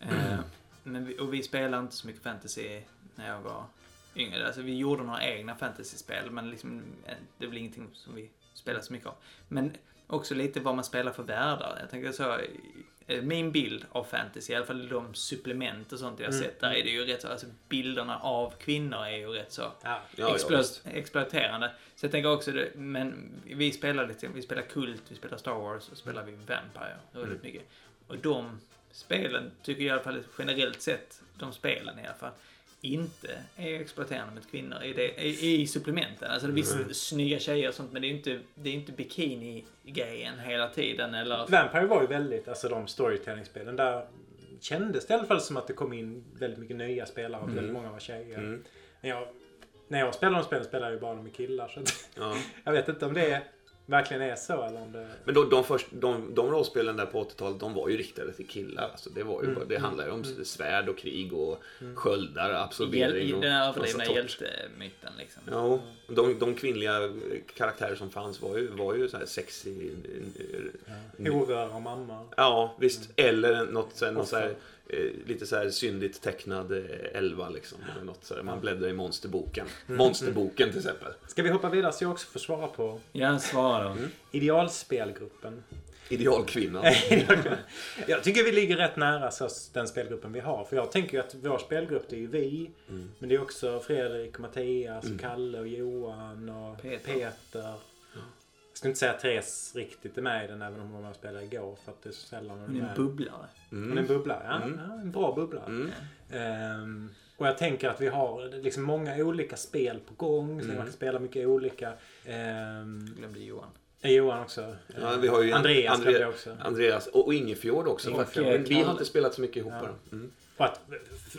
Eh, men vi, och vi spelade inte så mycket fantasy när jag var yngre. Alltså vi gjorde några egna fantasyspel, men liksom, eh, det väl ingenting som vi spelar så mycket av. Men också lite vad man spelar för världar. Jag tänker så, min bild av fantasy, i alla fall de supplement och sånt jag Mm. sett, där är det ju rätt så, alltså bilderna av kvinnor är ju rätt så Ja. ja, ja, exploaterande. Så jag tänker också, det, men vi spelar lite, vi spelar Kult, vi spelar Star Wars och spelar vi Vampire väldigt Mm. mycket. Och de spelen tycker jag i alla fall generellt sett, de spelen i alla fall, inte är exploaterande mot kvinnor i, det, i, i supplementen. Alltså det är visst Mm. snygga tjejer och sånt men det är inte, det är inte bikini-grejen hela tiden eller... Vampire var ju väldigt, alltså de storytelling-spelen där kändes det i alla fall som att det kom in väldigt mycket nya spelare och väldigt många var tjejer. Mm. Men jag, när jag spelar de spelen spelar jag ju bara med killar så att, Ja. jag vet inte om det verkligen är så eller om det... Men då, de, först, de, de rollspelen där på 80-talet, de var ju riktade till killar. Alltså det, var ju, Mm. det handlar ju om svärd och krig och Mm. sköldar, absorbering Hjäl- och den överdrivna hjältemyten liksom. Ja, de, de kvinnliga karaktärer som fanns var ju, var ju så här sexy. Ja. Och mammor. Ja, visst. Eller något, så här, något så här, eh, lite så här syndigt tecknad eh, elva liksom. Eller något så här, man bläddrar i monsterboken. Monsterboken till exempel. Ska vi hoppa vidare så jag också får svara på Jag svarar då. Mm. idealspelgruppen. Idealkvinnan. jag tycker vi ligger rätt nära så den spelgruppen vi har. För jag tänker ju att vår spelgrupp det är ju vi. Mm. Men det är också Fredrik Mattias Mm. och Kalle och Johan och Peter. Peter. Jag skulle inte säga att Therese riktigt är med i den även om hon var spelade igår. För att det är så sällan hon Hon är är en med. bubblare. Hon är en Mm. bubblare. Ja, Mm. ja, en bra bubblare. Mm. Ehm, och jag tänker att vi har liksom många olika spel på gång. Så Mm. man kan spela mycket olika. Um, Glömde Johan. Johan också. Ja, vi har ju Andreas Andre- glömde jag också. Andreas och, och Ingefjord också. Ingefjord. Men vi har inte spelat så mycket ihop Ja. Mm. Att,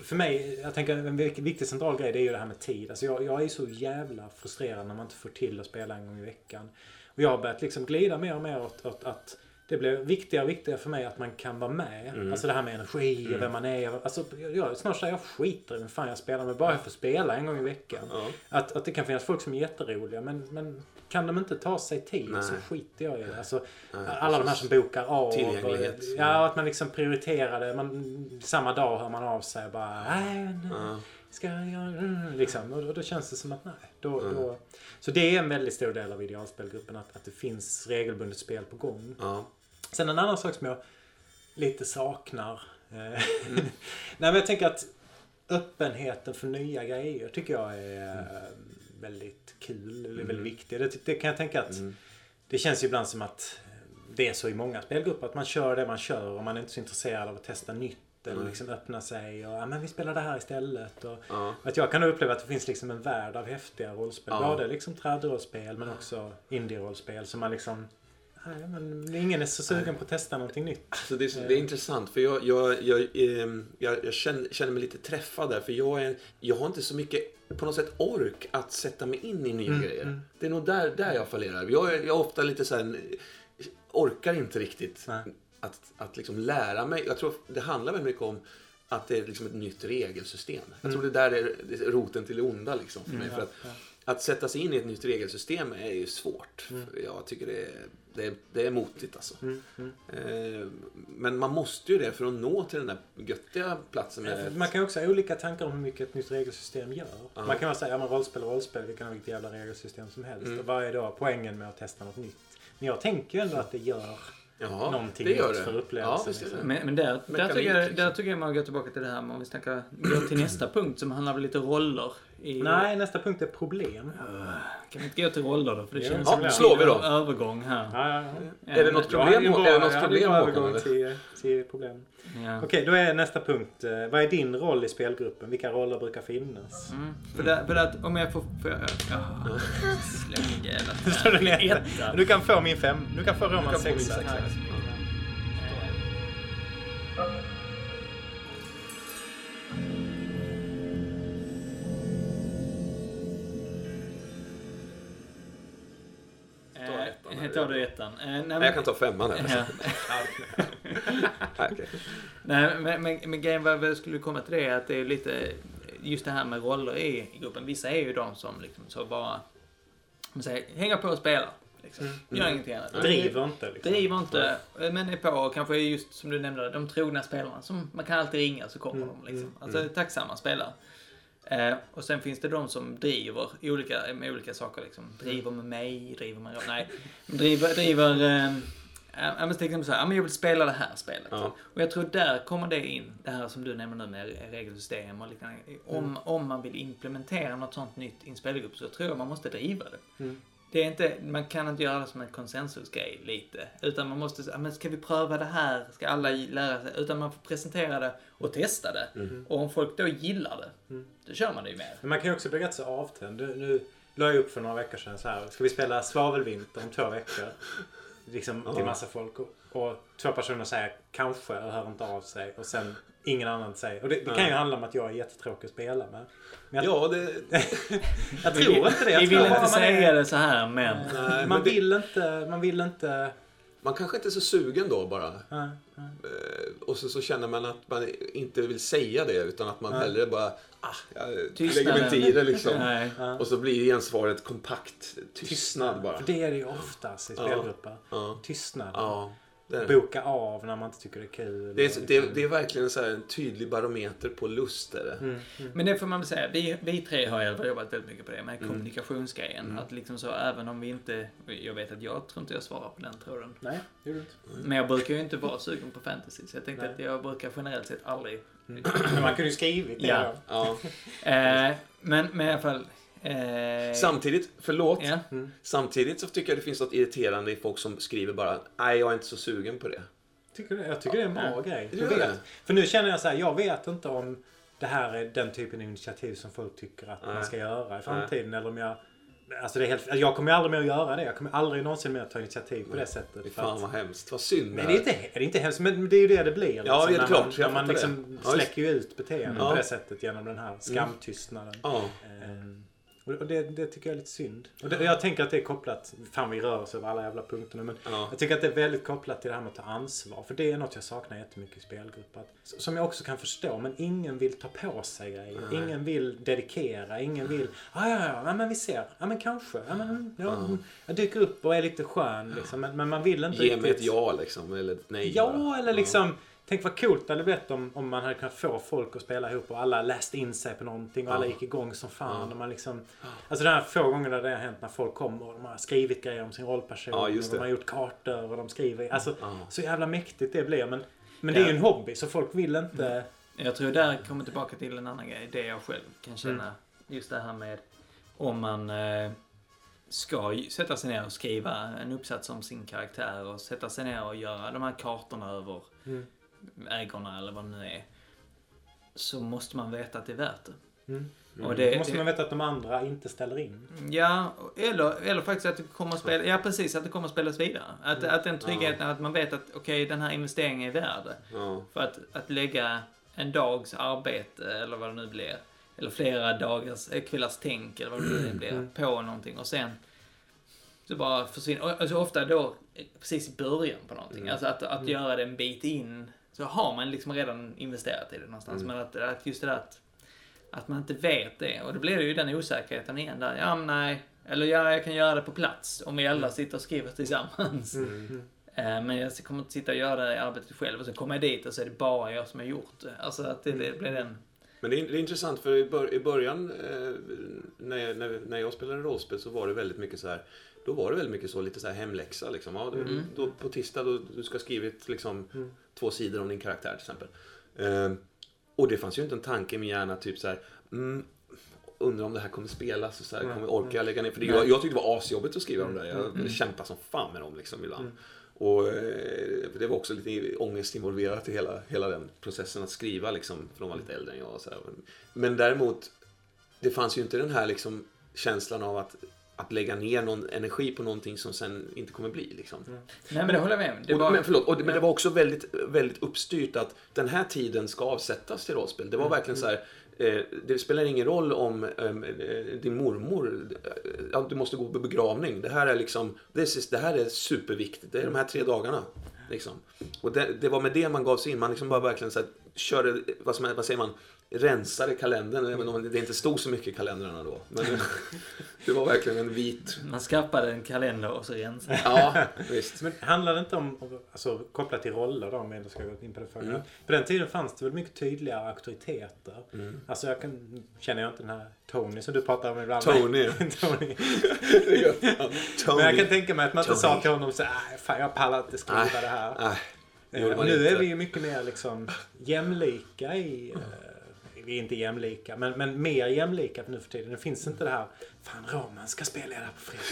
för- mig, jag tänker en vik- viktig central grej det är ju det här med tid. Alltså jag, jag är så jävla frustrerad när man inte får till att spela en gång i veckan. Och jag har börjat liksom glida mer och mer åt, åt att det blir viktigare och viktigare för mig att man kan vara med. Mm. Alltså det här med energi och Mm. vem man är. Alltså, jag, snart säger jag skiter i vem fan jag spelar med. Bara jag får spela en gång i veckan. Ja. Att, att det kan finnas folk som är jätteroliga men, men kan de inte ta sig tid Nej. så skiter jag i det. Alltså, Nej, alla de här som bokar av. Tillgänglighet. Och, ja, att man liksom prioriterar det. Man, samma dag hör man av sig och bara Ja. ska jag göra liksom. Och, och då känns det som att nej. Då, Mm. då, så det är en väldigt stor del av idealspelgruppen att, att det finns regelbundet spel på gång. Ja. Sen en annan sak som jag lite saknar. eh, Mm. nej men jag tänker att öppenheten för nya grejer tycker jag är eh, väldigt kul. Eller väldigt viktig. Det, det kan jag tänka att Mm. det känns ju ibland som att det är så i många spelgrupper att man kör det man kör och man är inte så intresserad av att testa nytt eller liksom öppna sig och ja, men vi spelar det här istället. Och, Ja. att jag kan uppleva att det finns liksom en värld av häftiga rollspel. Ja. Både liksom trädrollspel men också indie-rollspel som man liksom Nej, men ingen är så sugen på att testa någonting nytt. Så det, är, så- det är intressant för jag, jag, jag, ehm, jag, jag känner, känner mig lite träffad där för jag, är, jag har inte så mycket på något sätt ork att sätta mig in i nya Mm, grejer. mm. Det är nog där, där jag fallerar. Jag, jag är ofta lite så här, orkar inte riktigt Nej. att, att liksom lära mig. Jag tror det handlar väldigt mycket om att det är liksom ett nytt regelsystem. Jag tror det där är roten till det onda liksom för mig. Mm, för ja, att ja. Att sätta sig in i ett nytt regelsystem är ju svårt. Mm. Jag tycker det är, det är, det är motigt alltså. Mm, mm. Eh, men man måste ju det för att nå till den där göttiga platsen. Ja, Man kan ju också ha olika tankar om hur mycket ett nytt regelsystem gör. Ja. Man kan vara säga, ja men rollspel och rollspel, vi kan ha vilket jävla regelsystem som helst. Mm. Och vad är då poängen med att testa något nytt? Men jag tänker ju ändå att det gör ja, någonting det gör det. för upplevelsen, Ja, är det. liksom. Men, men där, där, tycker jag, liksom. där tycker jag man går tillbaka till det här med om vi snackar, går till nästa punkt som handlar om lite roller. I, Nej, nästa punkt är problem. Kan vi inte gå till roller då? För det känns ja, som en slår vi då. övergång här. Ja, ja, ja. Är det något problem, är det något problem Håkan? övergång till, till problem. Ja. Okej, då är nästa punkt. eh, Vad är din roll i spelgruppen? Vilka roller brukar finnas? Mm. För, det, för att om jag får... får jag, ja, släng jävla det. Du kan få min fem. Du kan få Du kan Romans få min sexa. sexa. Här. Eh, tar du ettan? Eh, nej, Nej, jag kan ta femman här. Ja. Nej, okej. Nej, men, men, men grejen var vad jag skulle komma till det är att det är lite just det här med roller i, i gruppen. Vissa är ju de som liksom så bara man säger, hänger på och spelar. Liksom. Gör ingenting annat. Driver inte liksom. Driver inte, men är på och kanske är just som du nämnde, de trogna spelarna som man kan alltid ringa så kommer Mm, de liksom. Alltså tacksamma spelare. Eh, och sen finns det de som driver olika, med olika saker liksom. Driver med mig, driver med... Nej. Driver, driver... Eh, Ja, men till exempel så här, men jag vill spela det här spelet. Ja. Och jag tror där kommer det in, det här som du nämner nu med regelsystem och liknande. Om, om man vill implementera något sånt nytt i en spelgrupp så tror jag man måste driva det. Mm. Det är inte, man kan inte göra det som en konsensusgrej lite. Utan man måste säga, men ska vi pröva det här? Ska alla lära sig? Utan man får presentera det och testa det. Och om folk då gillar det, Mm. då kör man det ju mer. Men man kan ju också bli rätt så avtänd. Nu, nu la jag upp för några veckor sedan så här. Ska vi spela svavelvinter om två veckor? Liksom till massa folk. Och, och två personer säger kanske och hör inte av sig. Och sen ingen annan säger. Och det, det kan ju handla om att jag är jättetråkig att spela med. Men jag, Ja, det... jag tror inte det. Jag Vi vill inte säga är- det så här, men... Nej, men Man det- vill inte, man vill inte... Man kanske inte är så sugen då bara. Nej, nej. Eh, Och så, så känner man att man inte vill säga det utan att man Nej. hellre bara, ah, jag Tystnaden. lägger mig inte i det liksom. Och så blir gensvaret kompakt tystnad bara. För det är det ju oftast i Ja. spelgrupper. Ja, Tystnad. ja. Det. Boka av när man inte tycker det är kul. Det, är, det, det är verkligen så här en tydlig barometer på lust. Är det. Mm, mm. Men det får man väl säga, vi, vi tre har i jobbat väldigt mycket på det med Mm. kommunikationsgrejen. Mm. Att liksom så, även om vi inte, jag vet att jag tror inte jag svarar på den tråden. Nej, det gjorde du inte. Men jag brukar ju inte vara sugen på fantasy, så jag tänkte Nej. att jag brukar generellt sett aldrig... Men man kunde ju skrivit det. Ja. Ja. Eh, men, men i alla fall... Eh, Samtidigt, förlåt, Ja. Mm. samtidigt så tycker jag det finns något irriterande i folk som skriver bara, nej jag är inte så sugen på det. Tycker du, jag tycker det är en bra Ja. grej. Du Jag vet. För nu känner jag så här, jag vet inte om det här är den typen av initiativ som folk tycker att Nej. man ska göra i framtiden. Eller om jag... Alltså det är helt, jag kommer aldrig mer att göra det. Jag kommer aldrig någonsin mer att ta initiativ på det sättet. Fan att- vad hemskt, vad synd Men det är inte, det är inte hemskt, men det är ju det det blir. Liksom, Ja, det är klart, Man, man liksom det. Ja, släcker ju ut beteenden Ja. på det sättet genom den här skamtystnaden. Ja, Ehm, och det, det tycker jag är lite synd. Och det, jag tänker att det är kopplat, fan vi rör oss över alla jävla punkterna, men ja. jag tycker att det är väldigt kopplat till det här med att ta ansvar. För det är något jag saknar jättemycket i spelgrupper. Som jag också kan förstå, men ingen vill ta på sig grejer. Nej. Ingen vill dedikera, ingen vill, ah, ja, ja, ja, men vi ser, ja men kanske, ja, men, ja, Ja. jag dyker upp och är lite skön liksom. Men, men man vill inte Ge mig ett riktigt- ja liksom, eller ett nej Ja, bara. eller liksom... Tänk vad coolt det hade blivit om, om man hade kunnat få folk att spela ihop och alla läste in sig på någonting och alla Ja. gick igång som fan. Ja. Och man liksom, alltså de här få gångerna det har hänt när folk kommer och de har skrivit grejer om sin rollperson. Ja, och de har gjort kartor och de skriver. Alltså Ja. så jävla mäktigt det blir. Men, men det är ju en hobby så folk vill inte... Jag tror där kommer tillbaka till en annan grej. Det jag själv kan känna. Mm. Just det här med om man eh, ska sätta sig ner och skriva en uppsats om sin karaktär och sätta sig ner och göra de här kartorna över Mm. Ägorna eller vad det nu är. Så måste man veta att det är värt det. Mm. Och Då det, måste det man veta att de andra inte ställer in. Ja, eller, eller faktiskt att det kommer att spela, ja precis, att det kommer att spelas vidare. Att, Mm. att den tryggheten, att man vet att okej, den här investeringen är värd. Ja. För att, att lägga en dags arbete, eller vad det nu blir, eller flera dagars, eh, kvällars tänk, eller vad det nu blir, Mm. på någonting och sen så bara försvinner, alltså ofta då eh, precis i början på någonting, Mm. alltså att, att Mm. göra det en bit in, så har man liksom redan investerat i det någonstans, Mm. men att, att just det där att att man inte vet det. Och då blir det ju den osäkerheten igen där. Ja, men nej. Eller ja, jag kan göra det på plats om vi alla Mm. sitter och skriver tillsammans. Eh, Men jag kommer inte sitta och göra det arbetet själv och så kommer jag dit och så är det bara jag som har gjort det. Alltså att det, det blir den... Men det är, det är intressant för i, bör, i början eh, när, jag, när, när jag spelade rollspel så var det väldigt mycket så här. Då var det väldigt mycket så lite så här hemläxa liksom. Ja, du, Mm. då, på tisdag då, du ska ha skrivit liksom två sidor om din karaktär till exempel. Eh, och det fanns ju inte en tanke i min hjärna typ så här. Mm, undrar om det här kommer spelas och så här, kommer orka jag lägga ner? För det, jag, jag tyckte det var asjobbigt att skriva de där. Jag kämpade som fan med dem liksom ibland. Och eh, det var också lite ångest involverat i hela, hela den processen att skriva liksom, för de var lite äldre än jag. Och så här. Men däremot, det fanns ju inte den här liksom, känslan av att, att lägga ner någon energi på någonting som sen inte kommer bli. Liksom. Nej men det håller jag med om. Det Och, var... men, förlåt, och men det var också väldigt, väldigt uppstyrt att den här tiden ska avsättas till rollspel. Det var verkligen så här. Eh, det spelar ingen roll om ehm, eh, din mormor, eh, ja, du måste gå på begravning. Det här är liksom, is, det här är superviktigt. Det är de här tre dagarna. Liksom. Och det, det var med det man gav sig in. Man liksom bara verkligen så här, körde, vad, som, vad säger man, rensade kalendern. Även om det inte stod så mycket i kalendrarna då. Men det, det var verkligen en vit... Man skaffade en kalender och så rensade. Ja, visst. Men handlar det inte om, alltså kopplat till roller då, om ändå ska gå in på det förra. Mm. På den tiden fanns det väl mycket tydligare auktoriteter. Mm. Alltså jag kan, känner jag inte den här Tony som du pratar om ibland. Tony. Tony. Tony. Men jag kan tänka mig att man inte Tony. sa till honom så här, fan jag pallar inte skriva Nej. det här. Nej, det Eh, nu inte. är vi ju mycket mer liksom jämlika i... eh, vi är inte jämlika, men, men mer jämlika nu för tiden. Det finns inte det här, fan Roman ska spela där på fredag.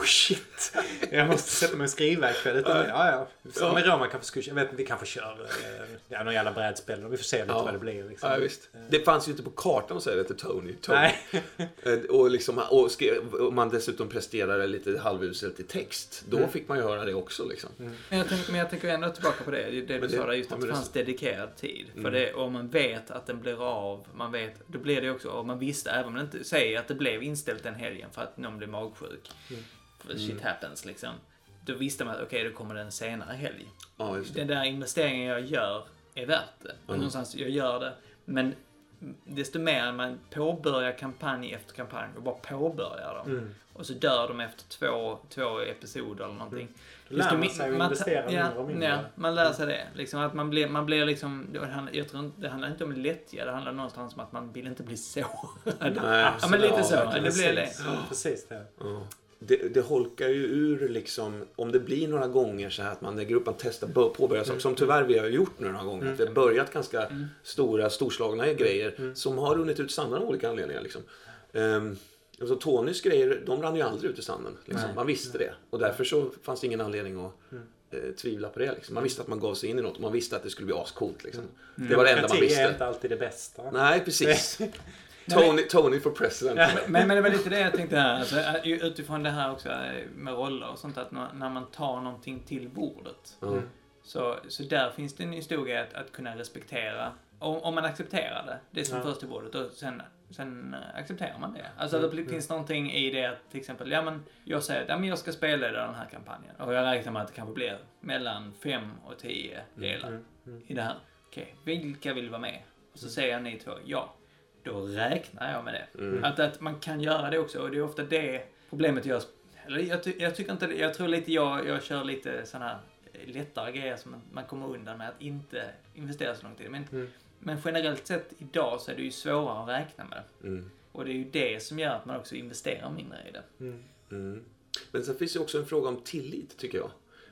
Oh, shit! Jag måste sätta mig och skriva ikväll. Utan, ja, ja. Ja. Men Roman kanske skulle, jag vet inte, vi kanske kör eh, ja, någon jävla brädspel. Vi får se lite Ja. vad det blir. Liksom. Ja, visst. Det fanns ju inte på kartan att säga det till Tony. Tony. Nej. Eh, Och, liksom, och skrev, om man dessutom presterade lite halvuselt i text, då fick man ju höra det också. Liksom. Men jag, tänker, men jag tänker ändå tillbaka på det, det du Men det- sa där, just att det det- fanns dedikerad tid. För Mm. det, om man vet att den blir av, man vet, då blir det också, om man visste, även om man inte säger att det blev inställt den helgen för att någon blev magsjuk. För shit happens liksom. Då visste man att okej, då kommer det en senare helg. Ja, just det. Den där investeringen jag gör är värt det. Och Mm. någonstans, jag gör det. Men desto mer man påbörjar kampanj efter kampanj och bara påbörjar dem. Mm. Och så dör de efter två, två episoder eller någonting. Då lär man sig att investera ja, mindre och mindre. Ja, man lär sig det. Liksom att man blir, man blir liksom, det handlar, jag tror inte, det handlar inte om lättja, det handlar någonstans om att man vill inte bli sårad. Nej, ja, men lite så. Det blir det. Precis, det. Ja. Det, det holkar ju ur liksom, om det blir några gånger så här att man lägger upp, man testar, bör- påbörjar saker, som tyvärr vi har gjort nu några gånger. Att vi har börjat ganska stora, storslagna grejer som har runnit ut sanden av olika anledningar. Liksom. Um, alltså Tonys grejer, de rann ju aldrig ut i sanden. Liksom. Man visste det. Och därför så fanns det ingen anledning att eh, tvivla på det. Liksom. Man visste att man gav sig in i något och man visste att det skulle bli ascoolt. Liksom. Det var det enda man Demokrati är visste. inte alltid det bästa. Nej, precis. Tony, Tony for president. Men, men det var lite det jag tänkte här, alltså, äh, utifrån det här också äh, med roller och sånt, att när man tar någonting till bordet. Ja. Så, så där finns det en historia att, att kunna respektera. Om, om man accepterar det, det som Ja. förs till bordet, och sen, sen äh, accepterar man det. Alltså Mm, det finns någonting i det att till exempel, ja men jag säger att ja, men jag ska spela i den här kampanjen. Och jag räknar med att det kanske blir mellan fem och tio delar Mm, mm. i det här. Okej, vilka vill vara med? Och så säger ni två, ja. Då räknar jag med det. Mm. Att, att man kan göra det också, och det är ofta det problemet jag... Eller jag, ty, jag tycker inte jag tror lite jag, jag kör lite sådana här lättare grejer som man, man kommer undan med att inte investera så lång tid. Men, Mm. Men generellt sett idag så är det ju svårare att räkna med det. Mm. Och det är ju det som gör att man också investerar mindre i det. Mm. Mm. Men sen finns det också en fråga om tillit, tycker jag.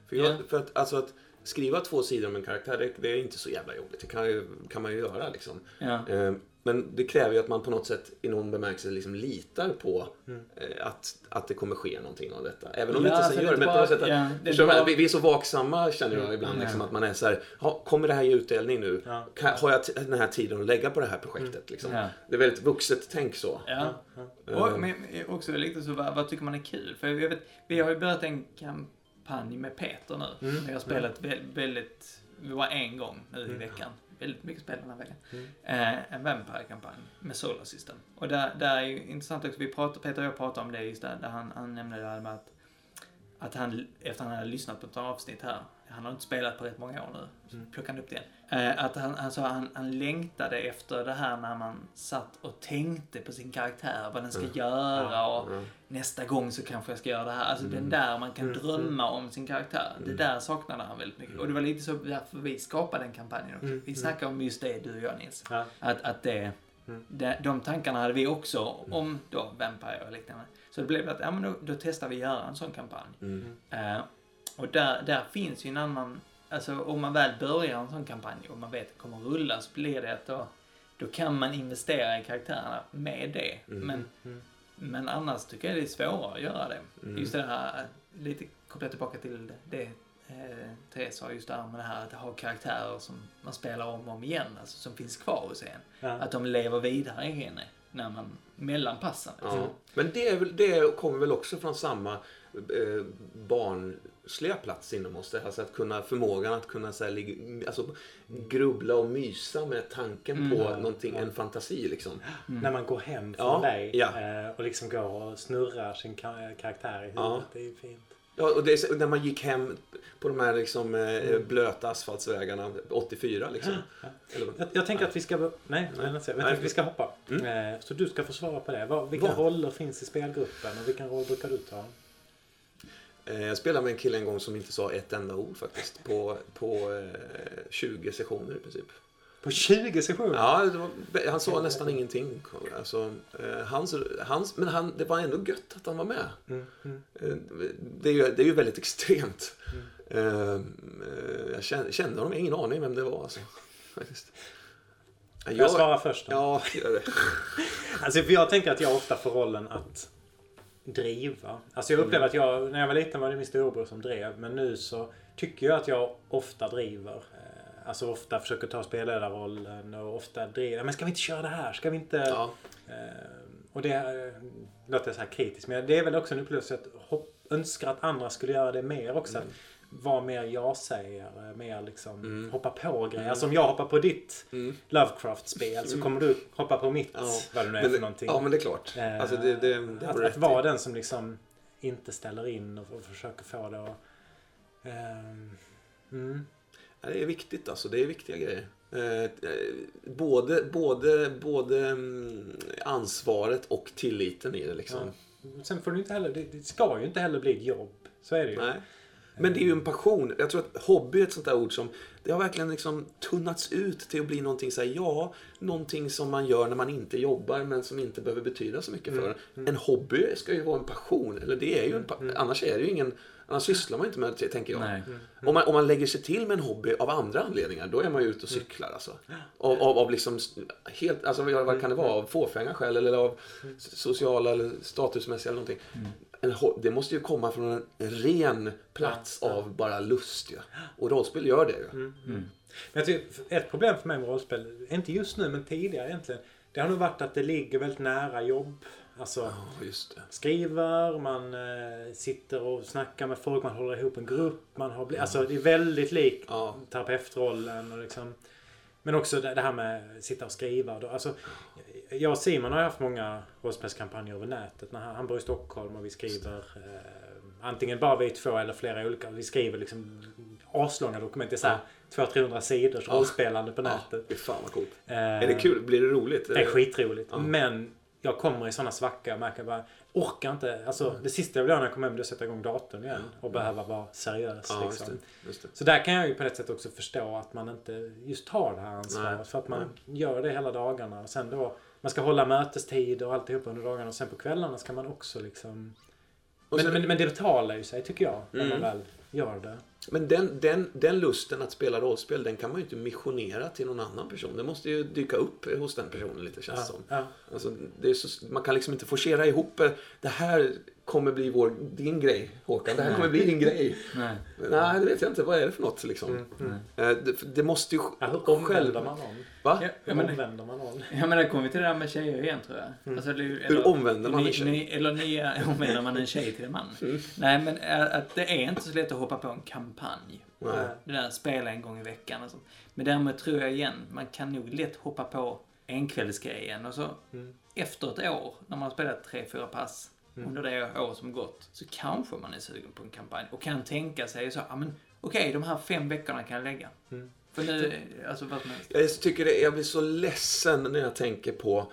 För, jag, Ja. för att, alltså att skriva två sidor om en karaktär, det, det är inte så jävla jobbigt. Det kan, kan man ju göra liksom. Ja. Eh, men det kräver ju att man på något sätt i någon bemärkelse liksom litar på eh, att, att det kommer ske någonting av detta. Även om Ja, det inte sen gör det. Men på bara- något sätt att, ja, det bara- vi, vi är så vaksamma känner jag ibland. Mm. Liksom, att man är så här, "Ha, kommer det här ge utdelning nu? Ja. Kan, har jag den här tiden att lägga på det här projektet? Liksom? Ja. Det är väldigt vuxet tänk så. Ja. Och, men också lite så, vad, vad tycker man är kul? För jag vet, vi har ju börjat en kampanj med Peter nu. Mm. Vi har spelat vä- väldigt, vi var en gång nu i veckan. Väldigt mycket spel den här veckan. Mm. Eh, en Vampire-kampanj med Solar System. Och där, där är ju intressant också, vi pratar, Peter och jag pratade om det just där, där han, han nämnde det här med att att han, efter han hade lyssnat på ett avsnitt här, han har inte spelat på rätt många år nu, mm. plockade upp det eh, Att han, han sa han, han längtade efter det här när man satt och tänkte på sin karaktär, vad den ska mm. göra och mm. nästa gång så kanske jag ska göra det här. Alltså den mm. där man kan mm. drömma om sin karaktär. Det där saknade han väldigt mycket. Och det var lite så därför vi skapade den kampanjen också. Vi snackade om just det, du och jag Nils. Ja. Att, att det, de, de tankarna hade vi också om då Vampire och liknande. Så det blev att, ja men då, då testar vi att göra en sån kampanj. Mm. Och där, där finns ju en annan, alltså om man väl börjar en sån kampanj och man vet att det kommer att rulla så blir det att då, då kan man investera i karaktärerna med det. Mm. Men, mm. men annars tycker jag det är svårare att göra det. Mm. Just det här, lite kopplat tillbaka till det eh, Therese sa just där med det här att ha karaktärer som man spelar om och om igen, alltså som finns kvar hos en. Ja. Att de lever vidare i henne när man mellan passen. Ja. Men det, väl, det kommer väl också från samma eh, barnsliga plats inom oss. Alltså att kunna, förmågan att kunna så här, ligga, alltså, grubbla och mysa med tanken mm. på någonting, en fantasi liksom. Mm. När man går hem från ja. dig ja. Eh, och liksom går och snurrar sin karaktär i huvudet. Ja. Det är fint. Ja, och det är, när man gick hem på de här liksom, eh, mm. blöta asfaltsvägarna 84 liksom. Ja. Jag, jag, tänker att vi ska... Nej, nej. Jag nej. vi ska hoppa. Mm. Så du ska få svara på det. Vilka Vad? roller finns i spelgruppen och vilken roll brukar du ta? Eh, jag spelade med en kille en gång som inte sa ett enda ord faktiskt. På, på 20 sessioner i princip. På 20 sessioner? Ja, var, han sa nästan ingenting. Alltså, eh, hans, hans, men han, det var ändå gött att han var med. Mm, mm. Eh, det, är ju, det är ju väldigt extremt. Mm. Eh, jag kände, kände honom, jag har ingen aning vem det var. Alltså. Jag, jag svara först då? Ja, gör det. alltså, för jag tänker att jag ofta får rollen att driva. Alltså jag upplever att jag, när jag var liten var det min storebror som drev. Men nu så tycker jag att jag ofta driver. Alltså ofta försöker ta spelledarrollen och ofta driver, men ska vi inte köra det här? Ska vi inte... Ja. Eh, och det eh, låter så här kritiskt men det är väl också en upplevelse att hopp, önskar att andra skulle göra det mer också. Mm. Vara mer ja-sägare, mer liksom mm. hoppa på grejer. Mm. Alltså om jag hoppar på ditt mm. Lovecraft-spel så mm. kommer du hoppa på mitt, ja. vad det nu är men för någonting. Ja men det är klart. Eh, alltså det, det, det att, att vara den som liksom inte ställer in och, och försöker få det att... Eh, det är viktigt alltså. Det är viktiga grejer. Eh, både, både, både mm, ansvaret och tilliten i det liksom. Ja. Sen får du inte heller, det ska ju inte heller bli ett jobb. Så är det ju. Nej. Men det är ju en passion. Jag tror att hobby är ett sånt där ord som det har verkligen liksom tunnats ut till att bli någonting så här, ja, någonting som man gör när man inte jobbar men som inte behöver betyda så mycket för mm. en. En hobby ska ju vara en passion. Eller det är ju en, mm. annars är det ju ingen Annars sysslar man inte med det, tänker jag. Mm. Om, man, om man lägger sig till med en hobby av andra anledningar, då är man ju ute och mm. cyklar. Alltså. Av, av, av liksom, helt, alltså, vad kan det vara? Av fåfänga skäl eller av sociala eller statusmässiga eller någonting. Mm. En, det måste ju komma från en ren plats ja, ja. av bara lust. Ja. Och rollspel gör det ju. Mm. Mm. Jag tycker, ett problem för mig med rollspel, inte just nu men tidigare egentligen, det har nog varit att det ligger väldigt nära jobb Alltså oh, skriver, man eh, sitter och snackar med folk, man håller ihop en grupp. Man har, mm. Alltså det är väldigt likt oh. terapeutrollen. Och liksom, men också det, det här med att sitta och skriva. Då, alltså, jag och Simon har haft många rollspelskampanjer över nätet. När han, han bor i Stockholm och vi skriver eh, antingen bara vi två eller flera olika. Vi skriver liksom aslånga dokument. Det är såhär ja. 200-300 sidors ja. rollspelande på nätet. Ja, fan vad coolt. Eh, är det kul? Blir det roligt? Det är skitroligt. Ja. Men jag kommer i sådana svackor och märker bara, orkar inte. Alltså mm. det sista jag vill göra när jag kommer hem är att sätta igång datorn igen och behöva vara seriös. Ja, liksom. just det, just det. Så där kan jag ju på ett sätt också förstå att man inte just tar det här ansvaret. Nej. För att man Nej. gör det hela dagarna och sen då man ska hålla mötestid och alltihop under dagarna och sen på kvällarna ska man också liksom men, men, men, det betalar ju sig tycker jag. När mm. man väl gör det. Men den, den, den lusten att spela rollspel, den kan man ju inte missionera till någon annan person. Det måste ju dyka upp hos den personen lite känns ja, som. Ja. Alltså, det så, man kan liksom inte forcera ihop det här kommer bli vår, din grej Håkan. Det här kommer bli din grej. Nej. Nej, det vet jag inte. Vad är det för något liksom? Mm, mm. Eh, det, det, måste ju ja, hur omvänder man någon? Va? Ja, hur men, omvänder man någon? Ja men det kommer vi till det där med tjejer igen tror jag. Mm. Alltså, det, eller, hur omvänder man en tjej? Ni, eller ni, omvänder man en tjej till en man? Mm. Nej men eh, att det är inte så lätt att hoppa på en kampanj. Nej. Det där spela en gång i veckan och sånt. Men därmed tror jag igen, man kan nog lätt hoppa på enkvällsgrejen och så mm. efter ett år, när man har spelat tre, fyra pass, mm. under det år som gått så kanske man är sugen på en kampanj och kan tänka sig så, ja men okej, okay, de här fem veckorna kan jag lägga. Mm. För nu, alltså vad som helst. Jag tycker det, jag blir så ledsen när jag tänker på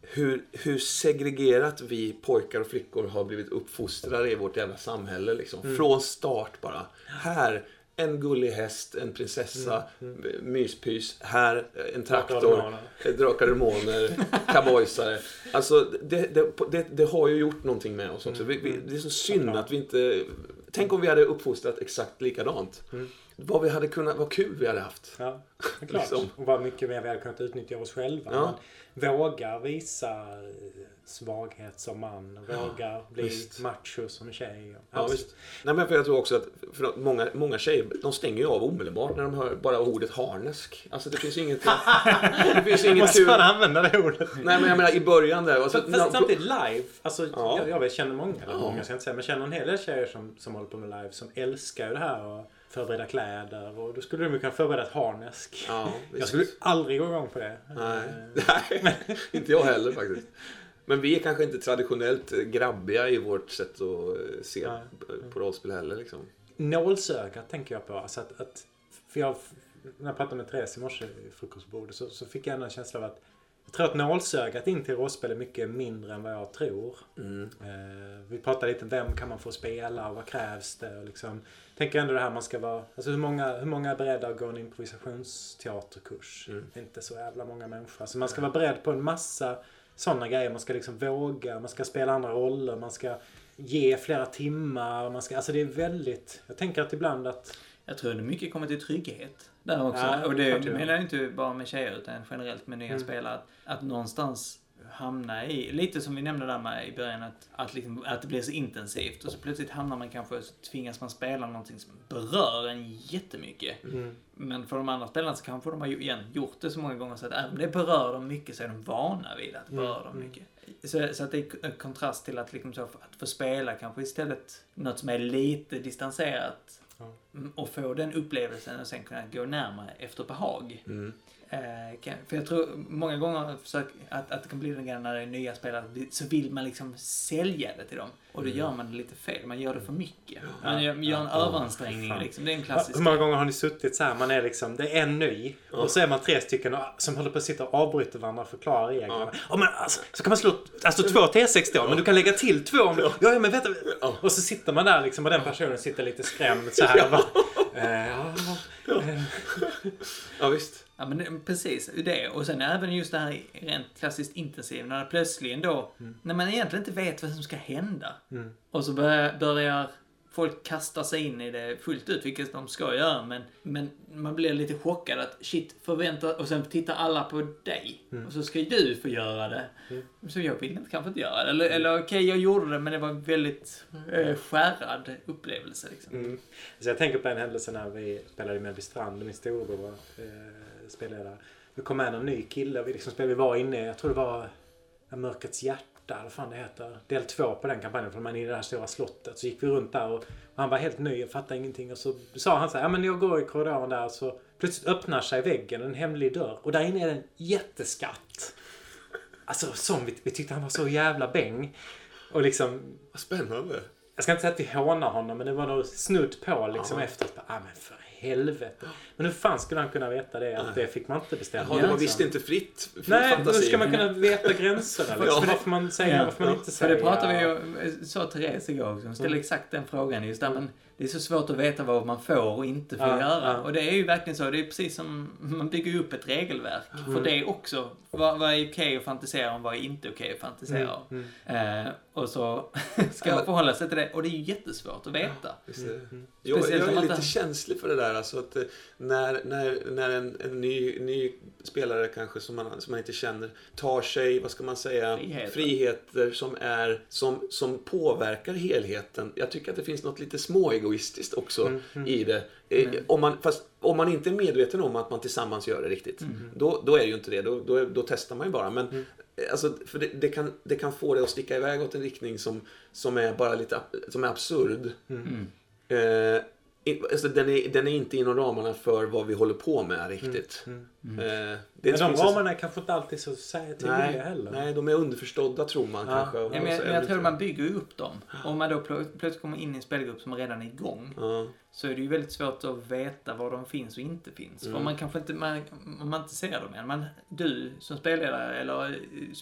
hur, hur segregerat vi pojkar och flickor har blivit uppfostrade i vårt jävla samhälle. Liksom. Mm. Från start bara. Här, en gullig häst, en prinsessa, mm. Mm. myspys. Här, en traktor, drakar och demoner, cowboysare. Alltså, det, det, det, det, har ju gjort någonting med oss också. Vi, vi, det är så synd att vi inte... Tänk om vi hade uppfostrat exakt likadant. Mm. Vad vi hade kunnat, vad kul vi hade haft. Ja, klart. liksom. Och vad mycket mer vi hade kunnat utnyttja oss själva. Ja. Man vågar visa svaghet som man. Vågar ja, bli visst. macho som tjej. Ja, visst. Nej, men för jag tror också att för många, många tjejer de stänger ju av omedelbart när de hör bara ordet harnesk. Alltså det finns inget... det finns inget Måste man använda det ordet? Nej men jag menar i början där. Alltså, fast, fast samtidigt live. Alltså, ja. jag, jag känner många, eller många ska jag inte säga, men känner en hel del tjejer som, som håller på med live som älskar det här. Och, förbereda kläder och då skulle du kunna förbereda ett harnesk. Ja, jag skulle aldrig gå igång på det. Nej, Nej inte jag heller faktiskt. Men vi är kanske inte traditionellt grabbiga i vårt sätt att eh, se Nej. på rollspel heller. Liksom. Nålsögat tänker jag på. Alltså att, att, för jag, när jag pratade med Therese i morse i frukostbordet så, så fick jag en känsla av att jag tror att nålsögat in till rollspel är mycket mindre än vad jag tror. Mm. Eh, vi pratade lite om vem kan man få spela och vad krävs det? Och liksom, tänker ändå det här man ska vara... Alltså hur många, hur många är beredda att gå en improvisationsteaterkurs? Mm. Inte så jävla många människor. Alltså man ska vara beredd på en massa sådana grejer. Man ska liksom våga, man ska spela andra roller, man ska ge flera timmar. Man ska, alltså det är väldigt... Jag tänker att ibland att... Jag tror det mycket kommer till trygghet där också. Ja, och det, det menar jag inte bara med tjejer utan generellt med nya mm. spelare. Att, att någonstans hamna i, lite som vi nämnde där med i början, att, att, liksom, att det blir så intensivt och så plötsligt hamnar man kanske, så tvingas man spela någonting som berör en jättemycket. Mm. Men för de andra spelarna så kanske de har igen gjort det så många gånger så att även om det berör dem mycket så är de vana vid att det mm. berör dem mm. mycket. Så, så att det är en kontrast till att, liksom så, att få spela kanske istället något som är lite distanserat mm. och få den upplevelsen och sen kunna gå närmare efter behag. Mm. Eh, för jag tror många gånger att, att det kan bli den grejen när det är nya spelare så vill man liksom sälja det till dem. Och då mm. gör man det lite fel. Man gör det för mycket. Man gör, gör en ja, överansträngning ja, liksom. Det är en klassisk Hur många gånger har ni suttit så här? Man är liksom, det är en ny. Ja. Och så är man tre stycken som håller på att sitta och avbryter varandra och förklarar reglerna. Ja. Oh, men alltså, så kan man slå alltså, två T6 då, men du kan lägga till två om ja. ja, men vänta. Och så sitter man där liksom och den personen sitter lite skrämd så här. Bara, eh, ja. ja, visst. Ja men precis, det. Och sen även just det här rent klassiskt intensiv när det plötsligen då, mm. när man egentligen inte vet vad som ska hända. Mm. Och så börjar, börjar folk kasta sig in i det fullt ut, vilket de ska göra. Men, men man blir lite chockad att shit, förvänta och sen tittar alla på dig. Mm. Och så ska du få göra det. Mm. Så jag vill inte, kanske inte göra det. Eller, mm. eller okej, okay, jag gjorde det men det var en väldigt eh, skärrad upplevelse. Liksom. Mm. Så jag tänker på en händelse när vi spelade i Mellbystrand, min storebror eh, spelade där. Det kom med en ny kille och vi liksom spelade, vi var inne, jag tror det var Mörkrets hjärta, eller vad fan det heter. Del två på den kampanjen, för man är i det här stora slottet. Så gick vi runt där och, och han var helt ny och fattade ingenting. Och så sa han så här, ja men jag går i korridoren där så plötsligt öppnar sig väggen, en hemlig dörr. Och där inne är det en jätteskatt. Alltså som vi, vi tyckte han var så jävla bäng. Och liksom... Vad spännande. Jag ska inte säga att vi hånar honom, men det var nog snudd på liksom Aha. efteråt. Ah, men för helvete. Men hur fan skulle han kunna veta det? Att det fick man inte bestämma. Jaha, det var visst inte fritt, fritt Nej, fantasi. hur ska man kunna veta gränserna? Liksom? ja. För får man säga, ja. vad får man inte säga? För det pratade vi ju, sa Therese igår, hon ställde mm. exakt den frågan just där. Men det är så svårt att veta vad man får och inte får ja, göra. Ja. Och det är ju verkligen så. Det är precis som, man bygger upp ett regelverk mm. för det också. Vad, vad är okej okay att fantisera om, vad är inte okej okay att fantisera om? Mm. Mm. Eh, och så ska man förhålla sig till det. Och det är ju jättesvårt att veta. Ja, mm. jag, jag, är lite känslig för det där. Alltså att eh, när, när, när en, en ny, ny spelare kanske som man, som man inte känner tar sig, vad ska man säga, friheter, friheter som, är, som, som påverkar helheten. Jag tycker att det finns något lite småegoistiskt också mm, mm. i det. Eh, mm. Om, man, fast om man inte är medveten om att man tillsammans gör det riktigt, mm. då, då är det ju inte det. Då, då, då testar man ju bara. Men mm. Alltså, för det, det, kan, det kan få det att sticka iväg åt en riktning som, som är bara lite som är absurd. Mm. Eh, alltså, den, är, den är inte inom ramarna för vad vi håller på med riktigt. Mm. Mm. Eh, men de ramarna är kanske inte alltid så tydliga nej, heller. Nej, de är underförstådda tror man ja. kanske. Ja, men, jag, men jag tror man bygger upp dem. Om man då plötsligt kommer in i en spelgrupp som redan är igång. Ja. Så är det ju väldigt svårt att veta var de finns och inte finns. Mm. För man kanske inte, man, man inte ser dem än. Man, du som spelledare eller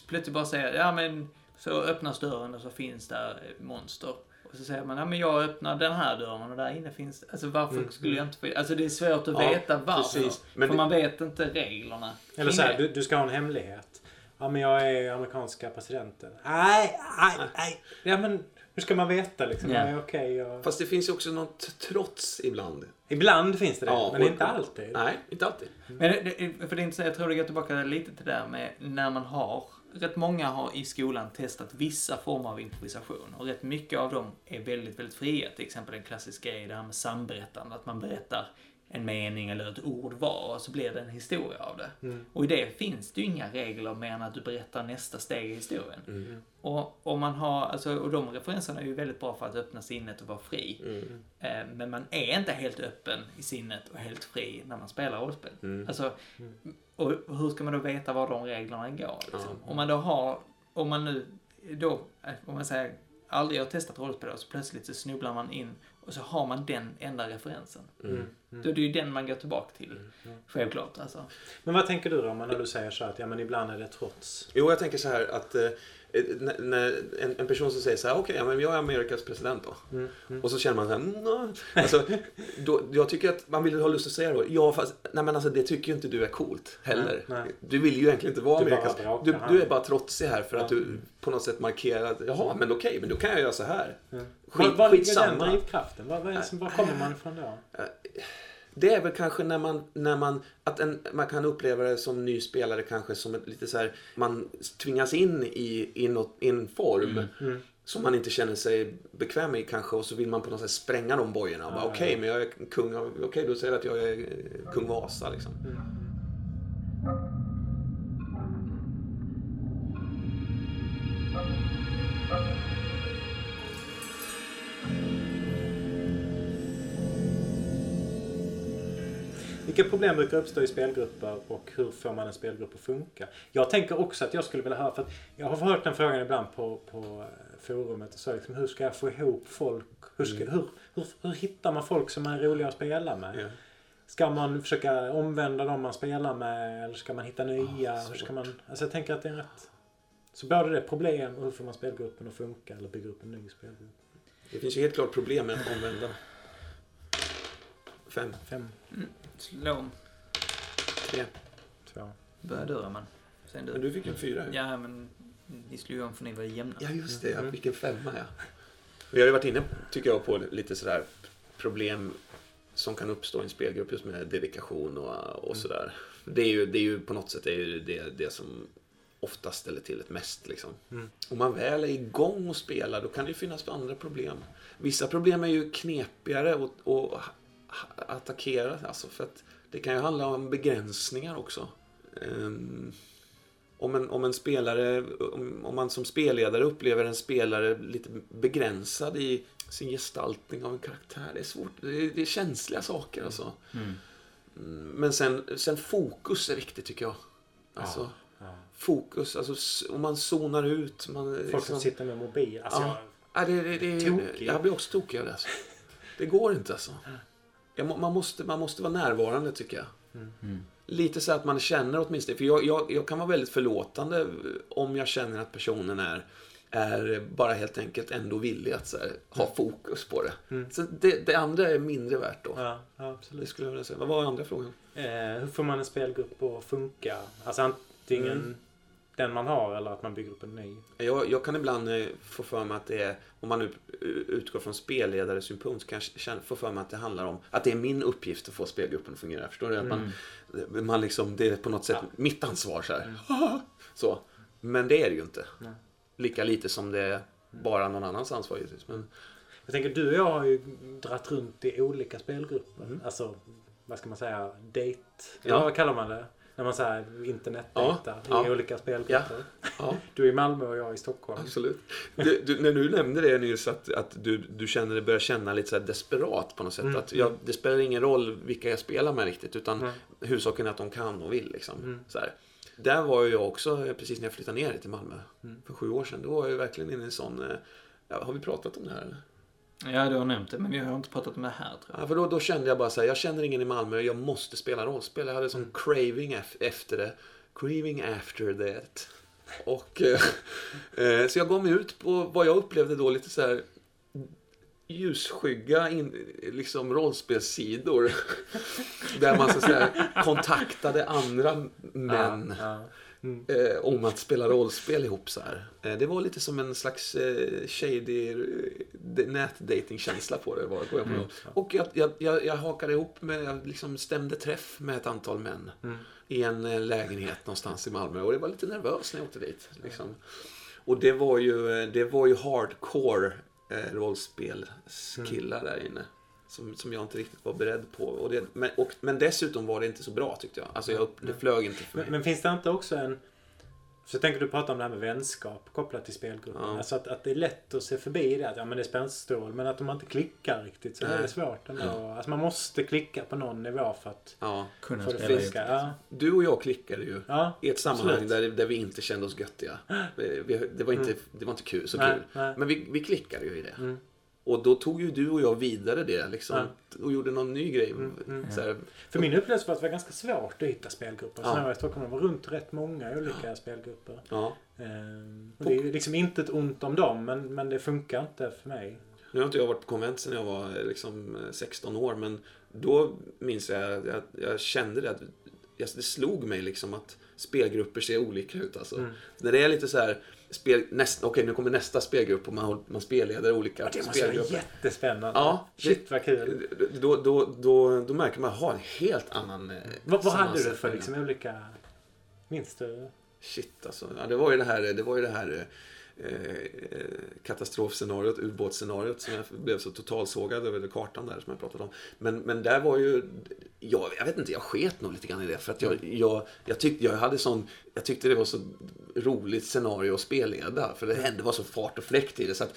plötsligt bara säger, ja men så öppnas dörren och så finns där monster. Och så säger man, ja men jag öppnar den här dörren och där inne finns Alltså varför mm. skulle jag inte få... Alltså det är svårt att ja, veta varför. Precis. Men för man vet inte reglerna. Eller så här, du, du, ska ha en hemlighet. Ja men jag är amerikanska presidenten. Nej, nej, nej. Ja men hur ska man veta liksom? Yeah. Ja, okay, och... Fast det finns ju också något trots ibland. Ibland finns det det, ja, men inte alltid. Nej, inte alltid. Men det, för det är inte så, jag tror det går tillbaka lite till det där med när man har rätt många har i skolan testat vissa former av improvisation och rätt mycket av dem är väldigt, väldigt fria. Till exempel en klassisk grej, det här med samberättande, att man berättar en mening eller ett ord var och så blir det en historia av det. Mm. Och i det finns det ju inga regler mer än att du berättar nästa steg i historien. Mm. Och, och, man har, alltså, och de referenserna är ju väldigt bra för att öppna sinnet och vara fri. Mm. Eh, men man är inte helt öppen i sinnet och helt fri när man spelar rollspel. Mm. Alltså, och hur ska man då veta var de reglerna går? Liksom? Om man då har, om man nu då, eh, om man säger aldrig har testat rollspel och så plötsligt så snubblar man in och så har man den enda referensen. Mm. Mm. Då är det ju den man går tillbaka till. Mm. Självklart alltså. Men vad tänker du då när du säger så att ja men ibland är det trots? Jo jag tänker så här att eh, Eh, när en, en, person som säger så här, okej, okay, men jag är Amerikas president då. Mm, mm. Och så känner man så här, alltså, då, jag tycker att man vill ha lust att säga då, ja fast, nej men alltså det tycker ju inte du är coolt heller. Nej, nej. Du vill ju egentligen inte vara du Amerikas, du, du, är bara trotsig här för att du på något sätt markerar att, jaha, men okej, okay, men då kan jag göra så här. Mm. Skit, vad ligger den drivkraften? Var, var, var kommer man ifrån då? Det är väl kanske när man, när man, att en, man kan uppleva det som ny spelare kanske som ett lite så här, man tvingas in i, i, något, i en form. Mm, mm. Som man inte känner sig bekväm i kanske och så vill man på något sätt spränga de bojorna. Ah, Okej, okay, men jag är kung Okej, okay, då säger jag att jag är kung Vasa liksom. Mm. Vilka problem brukar uppstå i spelgrupper och hur får man en spelgrupp att funka? Jag tänker också att jag skulle vilja höra, för att jag har hört den frågan ibland på, på eh, forumet. Och så liksom, hur ska jag få ihop folk? Hur, ska, mm. hur, hur, hur, hittar man folk som är roliga att spela med? Yeah. Ska man försöka omvända dem man spelar med eller ska man hitta nya? Oh, hur ska man, alltså jag tänker att det är rätt... Så både det problem och hur får man spelgruppen att funka eller bygga upp en ny spelgrupp? Det finns ju helt klart problem med att omvända. Fem. Fem. Mm. Slå. Tre. Två. Börja du, Roman. Sen du. Men du fick en fyra. Ja, men ni slog ju om för ni var jämna. Ja, just det. Jag fick en femma, ja. Vi har ju varit inne, tycker jag, på lite sådär problem som kan uppstå i en spelgrupp just med dedikation och, och mm. sådär. Det är ju, det är ju på något sätt det, är det, det som oftast ställer till det mest. Liksom. Mm. Om man väl är igång och spelar då kan det ju finnas andra problem. Vissa problem är ju knepigare och, och attackera. Alltså för att det kan ju handla om begränsningar också. Um, om, en, om en spelare, om, om, man som spelledare upplever en spelare lite begränsad i sin gestaltning av en karaktär. Det är svårt, det är, det är känsliga saker alltså. Mm. mm. Men sen, sen fokus är viktigt tycker jag. Alltså, ja, ja. Fokus, alltså om man zonar ut. Man, Folk liksom, som sitter med mobil. Alltså, ja, jag, det, det, det, jag blir också tokig av det. Alltså. Det går inte alltså man, måste, man måste vara närvarande tycker jag. Mm. mm. Lite så att man känner åtminstone. För jag, jag, jag kan vara väldigt förlåtande om jag känner att personen är är bara helt enkelt ändå villig att här, ha mm. fokus på det. Mm. Så det, det, andra är mindre värt då. Ja, absolut. Det skulle jag vilja säga. Vad var andra frågan? Eh, hur får man en spelgrupp att funka? Alltså antingen mm den man har eller att man bygger upp en ny? Jag, jag kan ibland eh, få för mig att det är, om man nu utgår från spelledaresynpunkt, så kan jag få för mig att det handlar om att det är min uppgift att få spelgruppen att fungera. Förstår du? Att man, mm. man liksom, det är på något sätt ja. mitt ansvar. Så, mm. så Men det är det ju inte. Nej. Lika lite som det är bara någon annans ansvar givetvis. Men... Jag tänker, du och jag har ju dratt runt i olika spelgrupper. Mm. Alltså, vad ska man säga, date? Ja. vad kallar man det? När man så internetdejtar Ja, i olika spelgrupper. Du är i Malmö och jag är i Stockholm. absolut. Du, du, när du nämnde det nyss, att, att du, du känner börjar känna lite så här desperat på något sätt. Mm. Att jag, det spelar ingen roll vilka jag spelar med riktigt, utan Nej. huvudsaken är att de kan och vill. Liksom. Mm. Så här. Där var ju jag också, eh, precis när jag flyttade ner till Malmö Mm. för sju år sedan. Då var jag ju verkligen inne i en sån... eh, Ja, har vi pratat om det här? Ja, du har nämnt det, men vi har inte pratat om det här tror jag. Ja, för då, då kände jag bara så här, jag känner ingen i Malmö, jag måste spela rollspel. Jag hade sån craving ef- efter det. Craving after that. Och, eh, eh, så jag gav mig ut på vad jag upplevde då lite så här ljusskygga in, liksom rollspelssidor. där man så att säga kontaktade andra män. Ja, Mm. Eh, om att spela rollspel ihop så här. Eh, det var lite som en slags eh, shady eh, nätdatingkänsla på det. Var, jag Mm. Och jag, jag, jag, jag hakade ihop med, jag liksom stämde träff med ett antal män. Mm. I en eh, lägenhet någonstans i Malmö. Och det var lite nervöst när jag åkte dit. Liksom. Och det var ju, eh, det var ju hardcore eh, rollspelskillar där inne. Som, som jag inte riktigt var beredd på. Och det, men, och, men dessutom var det inte så bra tyckte jag. Alltså jag, upp- det flög inte för mig. Men, men finns det inte också en... Så tänker du pratar om det här med vänskap kopplat till spelgruppen. Ja. Alltså att, att det är lätt att se förbi det. Att, ja men det är spännstrål. Men att om man inte klickar riktigt så är det Nej. svårt ändå. Alltså man måste klicka på någon nivå för att Ja. Kunna få det spela ihop. Ja. Du och jag klickade ju. Ja. I ett sammanhang där, där vi inte kände oss göttiga. Vi, vi, det, var inte, det var inte kul, så Nej, kul. nej. Men vi, vi klickade ju i det. Mm. Och då tog ju du och jag vidare det liksom. Och gjorde någon ny grej. mm. Så här, För min upplevelse var att det var ganska svårt att hitta spelgrupper. Så Ja. när jag var i Stockholm var runt rätt många olika spelgrupper. ja. Ehm, och det är liksom inte ett ont om dem men, men det funkar inte för mig. Nu har inte jag varit på konvent sedan jag var eh, liksom eh, 16 år. Men då minns jag att jag, kände det att det slog mig liksom att spelgrupper ser olika ut. Alltså. Mm. När det är lite så här, spel, näst, okej nu kommer nästa spelgrupp och man, man spelleder olika Det måste vara spelgrupper. jättespännande. Ja, Shit vad kul. Då, då, då, då märker man, ha en helt annan eh, Vad, vad hade du för liksom olika... Minns du? Shit alltså. Ja, det var ju det här, det var ju det här eh, Eh, katastrofscenariot, ubåtsscenariot som jag blev så totalsågad över kartan där som jag pratade om. Men, men där var ju, jag, jag vet inte, jag sket nog lite grann i det för att jag, jag, jag, tyckte, jag hade sån, jag tyckte det var så roligt scenario att spelleda för det hände, var så fart och fläkt i det så att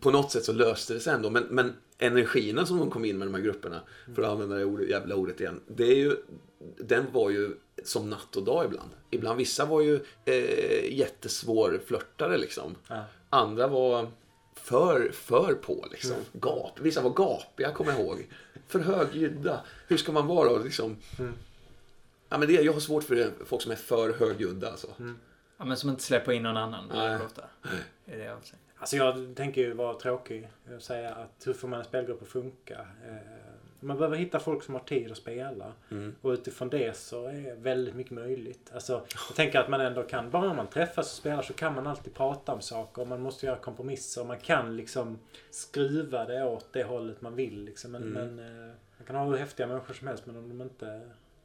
på något sätt så löste det sig ändå. Men, men energierna som de kom in med de här grupperna, för att använda det ordet, jävla ordet igen. Det är ju, den var ju som natt och dag ibland. Ibland vissa var ju eh, jättesvårflörtade liksom. Ja. Andra var för, för på liksom. Gap. Vissa var gapiga, kommer jag ihåg. För högljudda. Hur ska man vara då liksom? Ja, men det, jag har svårt för det, folk som är för högljudda alltså. Ja, men som inte släpper in någon annan. Nej. Är det jag vill säga. Alltså jag tänker ju vara tråkig och säga att hur får man en spelgrupp att funka? Eh, Man behöver hitta folk som har tid att spela. Mm. Och utifrån det så är väldigt mycket möjligt. Alltså, jag tänker att man ändå kan, bara man träffas och spelar så kan man alltid prata om saker. Och man måste göra kompromisser. Och man kan liksom skruva det åt det hållet man vill. Liksom. Men, Mm. men eh, man kan ha hur häftiga människor som helst men om de inte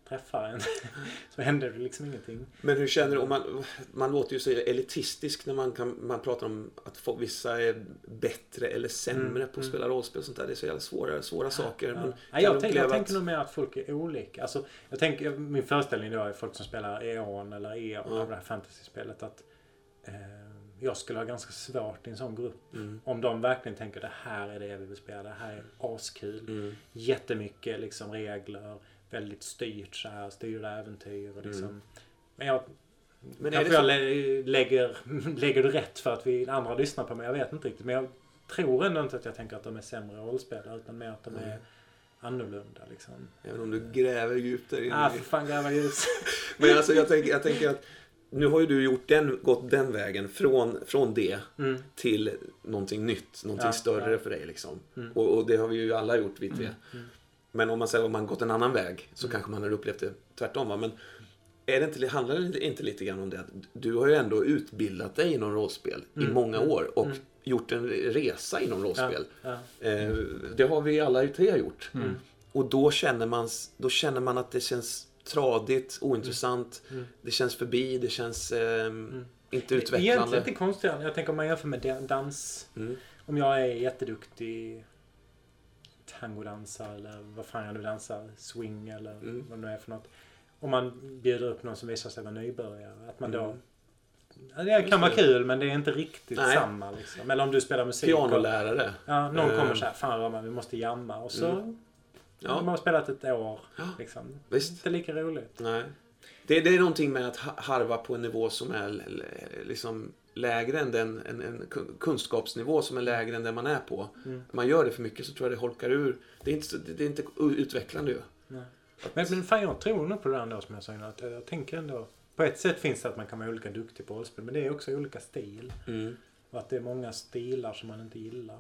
träffar en så händer det liksom ingenting. Men hur känner du, man, man låter ju så elitistisk när man, kan, man pratar om att folk, vissa är bättre eller sämre Mm, på att mm. spela rollspel och sånt där. Det är så jävla svåra, svåra saker. Ja. kan Ja, jag, du tänker, jag tänker nog mer att folk är olika. Alltså, jag tänker, min föreställning då är folk som spelar E.ON eller E.ON Ja. det här fantasy-spelet. Att eh, jag skulle ha ganska svårt i en sån grupp. Mm. Om de verkligen tänker det här är det vi vill spela. Det här är askul. Mm. Jättemycket liksom regler. Väldigt styrt så här. Styrda äventyr och liksom. Mm. Men jag Men är kanske jag lä- lägger, lägger det rätt för att vi andra lyssnar på mig. Jag vet inte riktigt. Men jag tror ändå inte att jag tänker att de är sämre rollspelare. Utan mer att de är Mm. annorlunda liksom. även om du gräver djupt där inne. Ah, för fan gräva ljus. Men alltså jag tänker, jag tänker att nu har ju du gjort den, gått den vägen från, från det Mm. till någonting nytt, någonting Ja, större ja. för dig liksom. Mm. Och, och det har vi ju alla gjort vi tre. mm. Men om man säger om man gått en annan väg så Mm. kanske man har upplevt det tvärtom. Va? Men är det inte, handlar det inte lite grann om det att du har ju ändå utbildat dig inom rollspel i Mm, många mm, år och mm. gjort en resa inom rollspel. Ja. Eh, det har vi alla tre gjort. Mm. Och då känner, man, då känner man att det känns tradigt, ointressant, Mm. det känns förbi, det känns eh, inte utvecklande. Egentligen inte konstigare. Jag tänker om man jämför med dan- dans. Mm. Om jag är jätteduktig tangodansare eller vad fan jag nu dansar. Swing eller Mm. vad det nu är för något. om man bjuder upp någon som visar sig vara nybörjare. Att man då... Ja, det kan vara kul men det är inte riktigt Nej. samma. Liksom. Eller om du spelar musik. och- Pianolärare. Ja, någon Eh. kommer så här, fan Roman vi måste jamma. Och så Mm. ja. de har spelat ett år. Liksom. visst. Inte lika roligt. Nej. Det, det är någonting med att ha- harva på en nivå som är liksom lägre än den, en, en kun- kunskapsnivå som är lägre än den man är på. Mm. man gör det för mycket så tror jag det holkar ur. Det är inte, det är inte utvecklande ju. Nej. Men, men fan jag tror nog på det där ändå som jag sa innan. Att jag, jag tänker ändå. På ett sätt finns det att man kan vara olika duktig på rollspel. Men det är också olika stil. Mm. Och att det är många stilar som man inte gillar.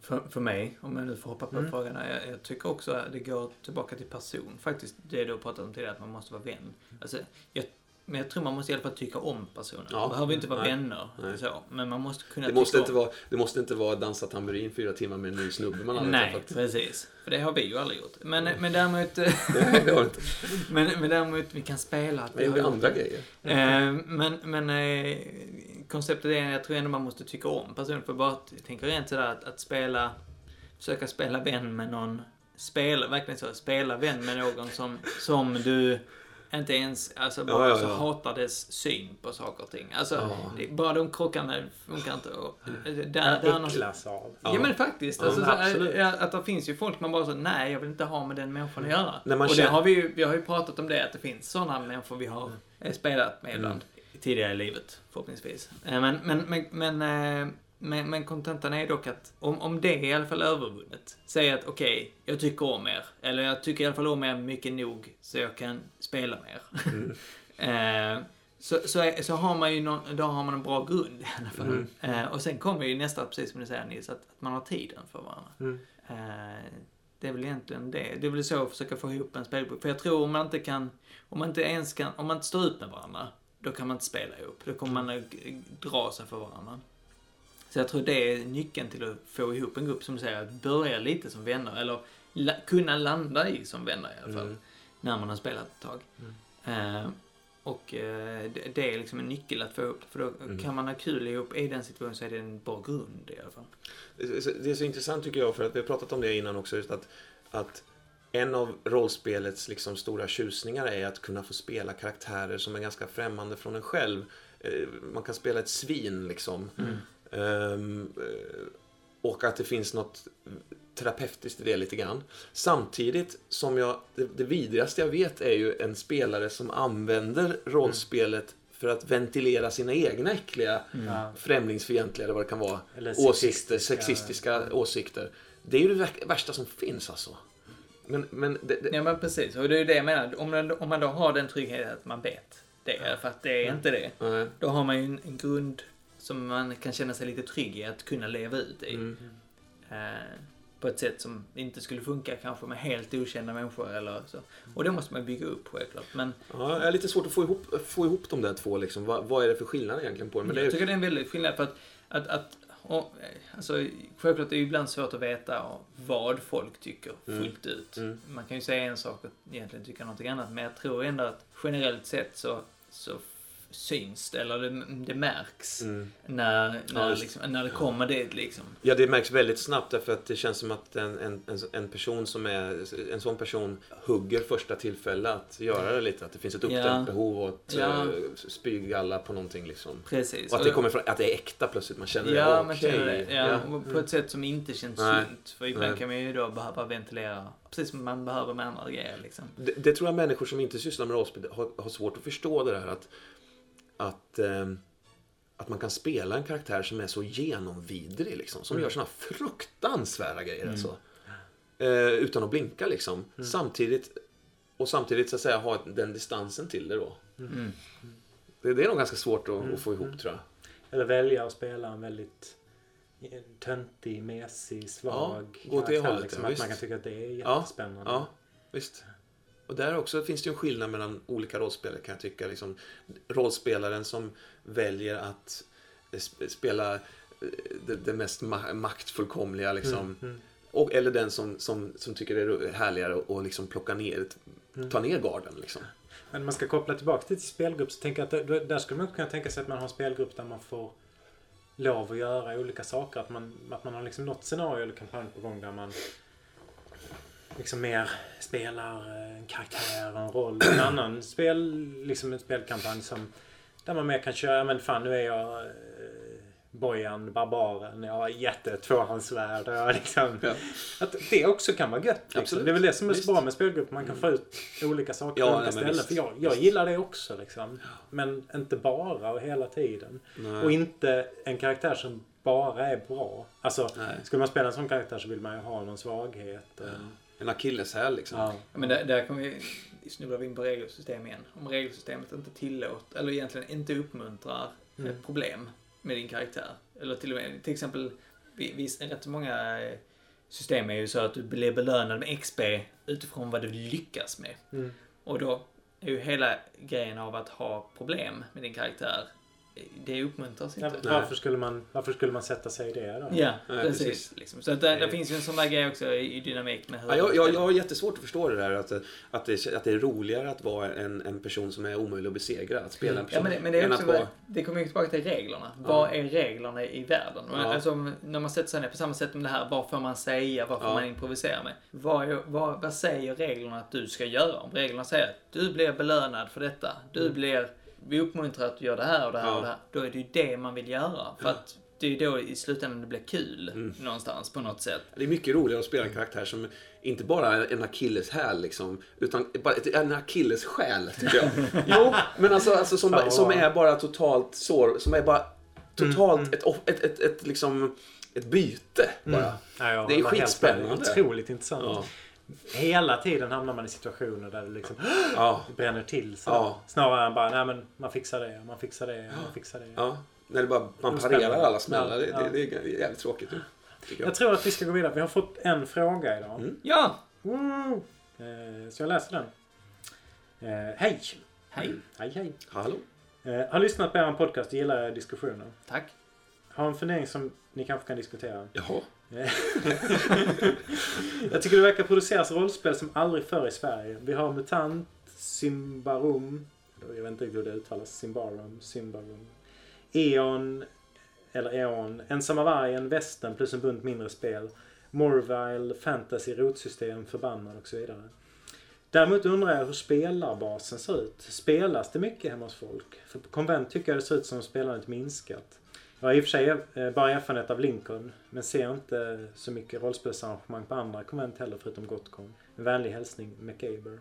För, för mig, om jag nu får hoppa på Mm. här, jag, jag tycker också att det går tillbaka till person. Faktiskt, det du har pratat om tidigare, att man måste vara vän. Alltså, jag, men jag tror man måste i alla fall tycka om personen. Ja. Man behöver inte vara Nej. vänner, Nej. så, men man måste kunna Det, måste inte om. vara, det måste inte vara dansa tamburin fyra timmar med en ny snubbe man aldrig Nej, träffat. precis. För det har vi ju aldrig gjort. Men, men däremot, Nej, det har inte. men, men däremot, vi kan spela. Att ju gjort andra grejer. Eh, men men eh, konceptet är jag tror ändå man måste tycka om personen. För bara, jag tänker rent sådär att, att spela, försöka spela vän med någon, spela, verkligen så, spela vän med någon som, som du inte ens, alltså bara Ja, ja, så ja. hatar dess syn på saker och ting. Alltså, Ja. det, bara de krockarna funkar inte. Och, eh, där, Där någon- äcklas av. Ja, men faktiskt. Ja, alltså, så, äh, att det finns ju folk man bara så, nej jag vill inte ha med den människan att göra. Man och det känner- har vi ju, vi har ju pratat om det, att det finns sådana människor vi har eh, spelat med ibland. Tidigare i livet, förhoppningsvis. Eh, Men, men, men, men, eh, men, men kontentan är dock att om, om det är i alla fall övervunnet, säg att okej, jag tycker om er. Eller jag tycker i alla fall om er mycket nog så jag kan spela med er. eh, så, så, är, så har man ju någon, då har man en bra grund i alla fall. Eh, och sen kommer ju nästa, precis som du säger Nils, att, att man har tiden för varandra. Mm. Eh, det är väl egentligen det. Det är väl så att försöka få ihop en spelgrupp. För jag tror om man inte kan, om man inte ens kan, om man inte står ut med varandra, då kan man inte spela ihop. Då kommer man att dra sig för varandra. Så jag tror det är nyckeln till att få ihop en grupp som säger, att börja lite som vänner, eller la, kunna landa i som vänner i alla fall. Mm. När man har spelat ett tag. Eh, och eh, det, det är liksom en nyckel att få ihop För då Mm. kan man ha kul ihop i den situationen så är det en bra grund i alla fall. Det är så- intressant tycker jag, för att vi har pratat om det innan också, just att, att en av rollspelets liksom stora tjusningar är att kunna få spela karaktärer som är ganska främmande från en själv. Eh, Man kan spela ett svin liksom. Eh, och att det finns något terapeutiskt i det lite grann. Samtidigt som jag, det, det vidrigaste jag vet är ju en spelare som använder rollspelet för att ventilera sina egna äckliga Ja. främlingsfientliga eller vad det kan vara. Eller åsikter, sexistiska- sexistiska åsikter. Det är ju det vär- värsta som finns alltså. Men, men det, det, Ja men precis, och det är ju det jag menar. Om man, om man då har den tryggheten att man vet det, för att det är inte det. nej. Då har man ju en, en grund som man kan känna sig lite trygg i att kunna leva ut i. Mm. Eh, på ett sätt som inte skulle funka kanske med helt okända människor eller så. Och det måste man bygga upp självklart. Men Ja, jag är lite svårt att få ihop, få ihop de där två. Liksom. Vad, vad är det för skillnad egentligen på dem? Men det är, jag tycker det är en väldigt skillnad för att, att, att och, eh, alltså, självklart är det ibland svårt att veta vad folk tycker Mm. fullt ut. Mm. Man kan ju säga en sak och egentligen tycka någonting annat, men jag tror ändå att generellt sett så, så syns det, eller det, det märks Mm. när, när, just. liksom, när det kommer dit liksom. Ja, det märks väldigt snabbt därför att det känns som att en, en, en, person som är en sån person hugger första tillfälle att göra det lite. Att det finns ett uppdämt Ja. behov och att Ja. ja. spygalla på någonting liksom. Precis. Och att det kommer från, att det är äkta plötsligt. Man känner Ja, det. man okej. känner det. Ja, Ja. På ett sätt som inte känns Nej. sunt. För ibland Nej. kan man ju då behöva ventilera, precis som man behöver med andra grejer liksom. Det, det tror jag människor som inte sysslar med rollspel har, har svårt att förstå det där att, att, ehm, att man kan spela en karaktär som är så genomvidrig liksom. Som gör såna fruktansvärda grejer Mm. alltså. Eh, utan att blinka liksom. Samtidigt, och samtidigt så att säga ha den distansen till det då. Mm. Det, det är nog ganska svårt att, att få ihop tror jag. Eller välja att spela en väldigt töntig, mesig, svag Ja, gå karaktär, hållet, Liksom, ja, att man kan tycka att det är Ja, jättespännande. Ja, visst. Och där också finns det en skillnad mellan olika rollspelare kan jag tycka. Liksom, rollspelaren som väljer att eh, sp- spela eh, det, det mest ma- maktfullkomliga liksom. Mm. Och, eller den som, som, som tycker det är härligare att liksom plocka ner, Mm. ta ner garden liksom. Men man ska koppla tillbaka till spelgrupp så tänker jag att där skulle man kunna tänka sig att man har en spelgrupp där man får lov att göra olika saker. Att man, att man har liksom något scenario eller kampanj på gång där man liksom mer spelar en karaktär och en roll. En annan spel, liksom en spelkampanj som där man mer kan köra, men fan nu är jag eh, Bojan, barbaren, jag har jätte tvåhandsvärd. Jag liksom, ja. Att det också kan vara gött. Liksom. Det är väl det som är så bra med spelgrupper. Man kan få ut olika saker ja, på olika ställen. För jag, jag gillar det också. Liksom. Men inte bara och hela tiden. Nej. Och inte en karaktär som bara är bra. Alltså, Nej. skulle man spela en sån karaktär så vill man ju ha någon svaghet. Ja. En akilleshäl liksom. Ja. Men där, där kommer vi, snubblar vi in på regelsystem igen. Om regelsystemet inte tillåter, eller egentligen inte uppmuntrar mm. problem med din karaktär. Eller till och med, till exempel, visst, rätt många system är ju så att du blir belönad med XP utifrån vad du lyckas med. Mm. Och då är ju hela grejen av att ha problem med din karaktär det uppmuntras inte. Ja, varför, skulle man, varför skulle man sätta sig i det då? Ja, Nej, precis. precis. Liksom. Så det, det finns ju en sån där grej också i, dynamik med hur... Ja, jag, jag, jag har jättesvårt att förstå det där att, att, det, att det är roligare att vara en, en person som är omöjlig att besegra. Att spela en person. Ja, men, men det, är också, vara... det kommer ju tillbaka till reglerna. Ja. Vad är reglerna i världen? Ja. Alltså, när man sätter sig ner på samma sätt med det här, vad får man säga, vad får ja. man improvisera med? Vad, vad, vad säger reglerna att du ska göra? Om reglerna säger att du blir belönad för detta, du mm. blir vi uppmuntrar att du gör det här och det här ja. och det här. Då är det ju det man vill göra. För att det är då i slutändan det blir kul mm. någonstans på något sätt. Det är mycket roligare att spela en karaktär som inte bara är en akilleshäl liksom, utan bara en akillessjäl tycker jag. jo, men alltså, alltså som, ja. som är bara totalt sår, som är bara totalt mm. ett, ett, ett, ett, liksom ett byte bara. Mm. Ja, ja, det är skitspännande. Otroligt intressant. Ja. Hela tiden hamnar man i situationer där det liksom ja. bränner till. Så ja. Snarare än bara, nej men man fixar det, man fixar det, man fixar det. Ja. När det bara, man parerar alla smällar. Ja. Det, det, det, är jävligt tråkigt. Jag. jag. tror att vi ska gå vidare. Vi har fått en fråga idag. Mm. Ja! Mm. Så jag läser den. Eh, hej! Hej! Hej, hej! Hallå! Eh, har lyssnat på er podcast och gillar diskussionen. Tack! Har en fundering som ni kanske kan diskutera. Jaha. Eh. jag tycker det verkar produceras rollspel som aldrig förr i Sverige. Vi har MUTANT, Simbarum, jag vet inte riktigt hur det uttalas, Simbarum, Simbarum. E.ON, eller E.ON, Ensamma Vargen, Västern plus en bunt mindre spel. Morvile, Fantasy, Rotsystem, Förbannad och så vidare. Däremot undrar jag hur spelarbasen ser ut. Spelas det mycket hemma hos folk? För på konvent tycker jag det ser ut som spelandet minskat. Jag har i och för sig eh, bara erfarenhet av Lincoln, men ser inte så mycket rollspelsarrangemang på andra konvent heller förutom Gotcon. En vänlig hälsning, McAber.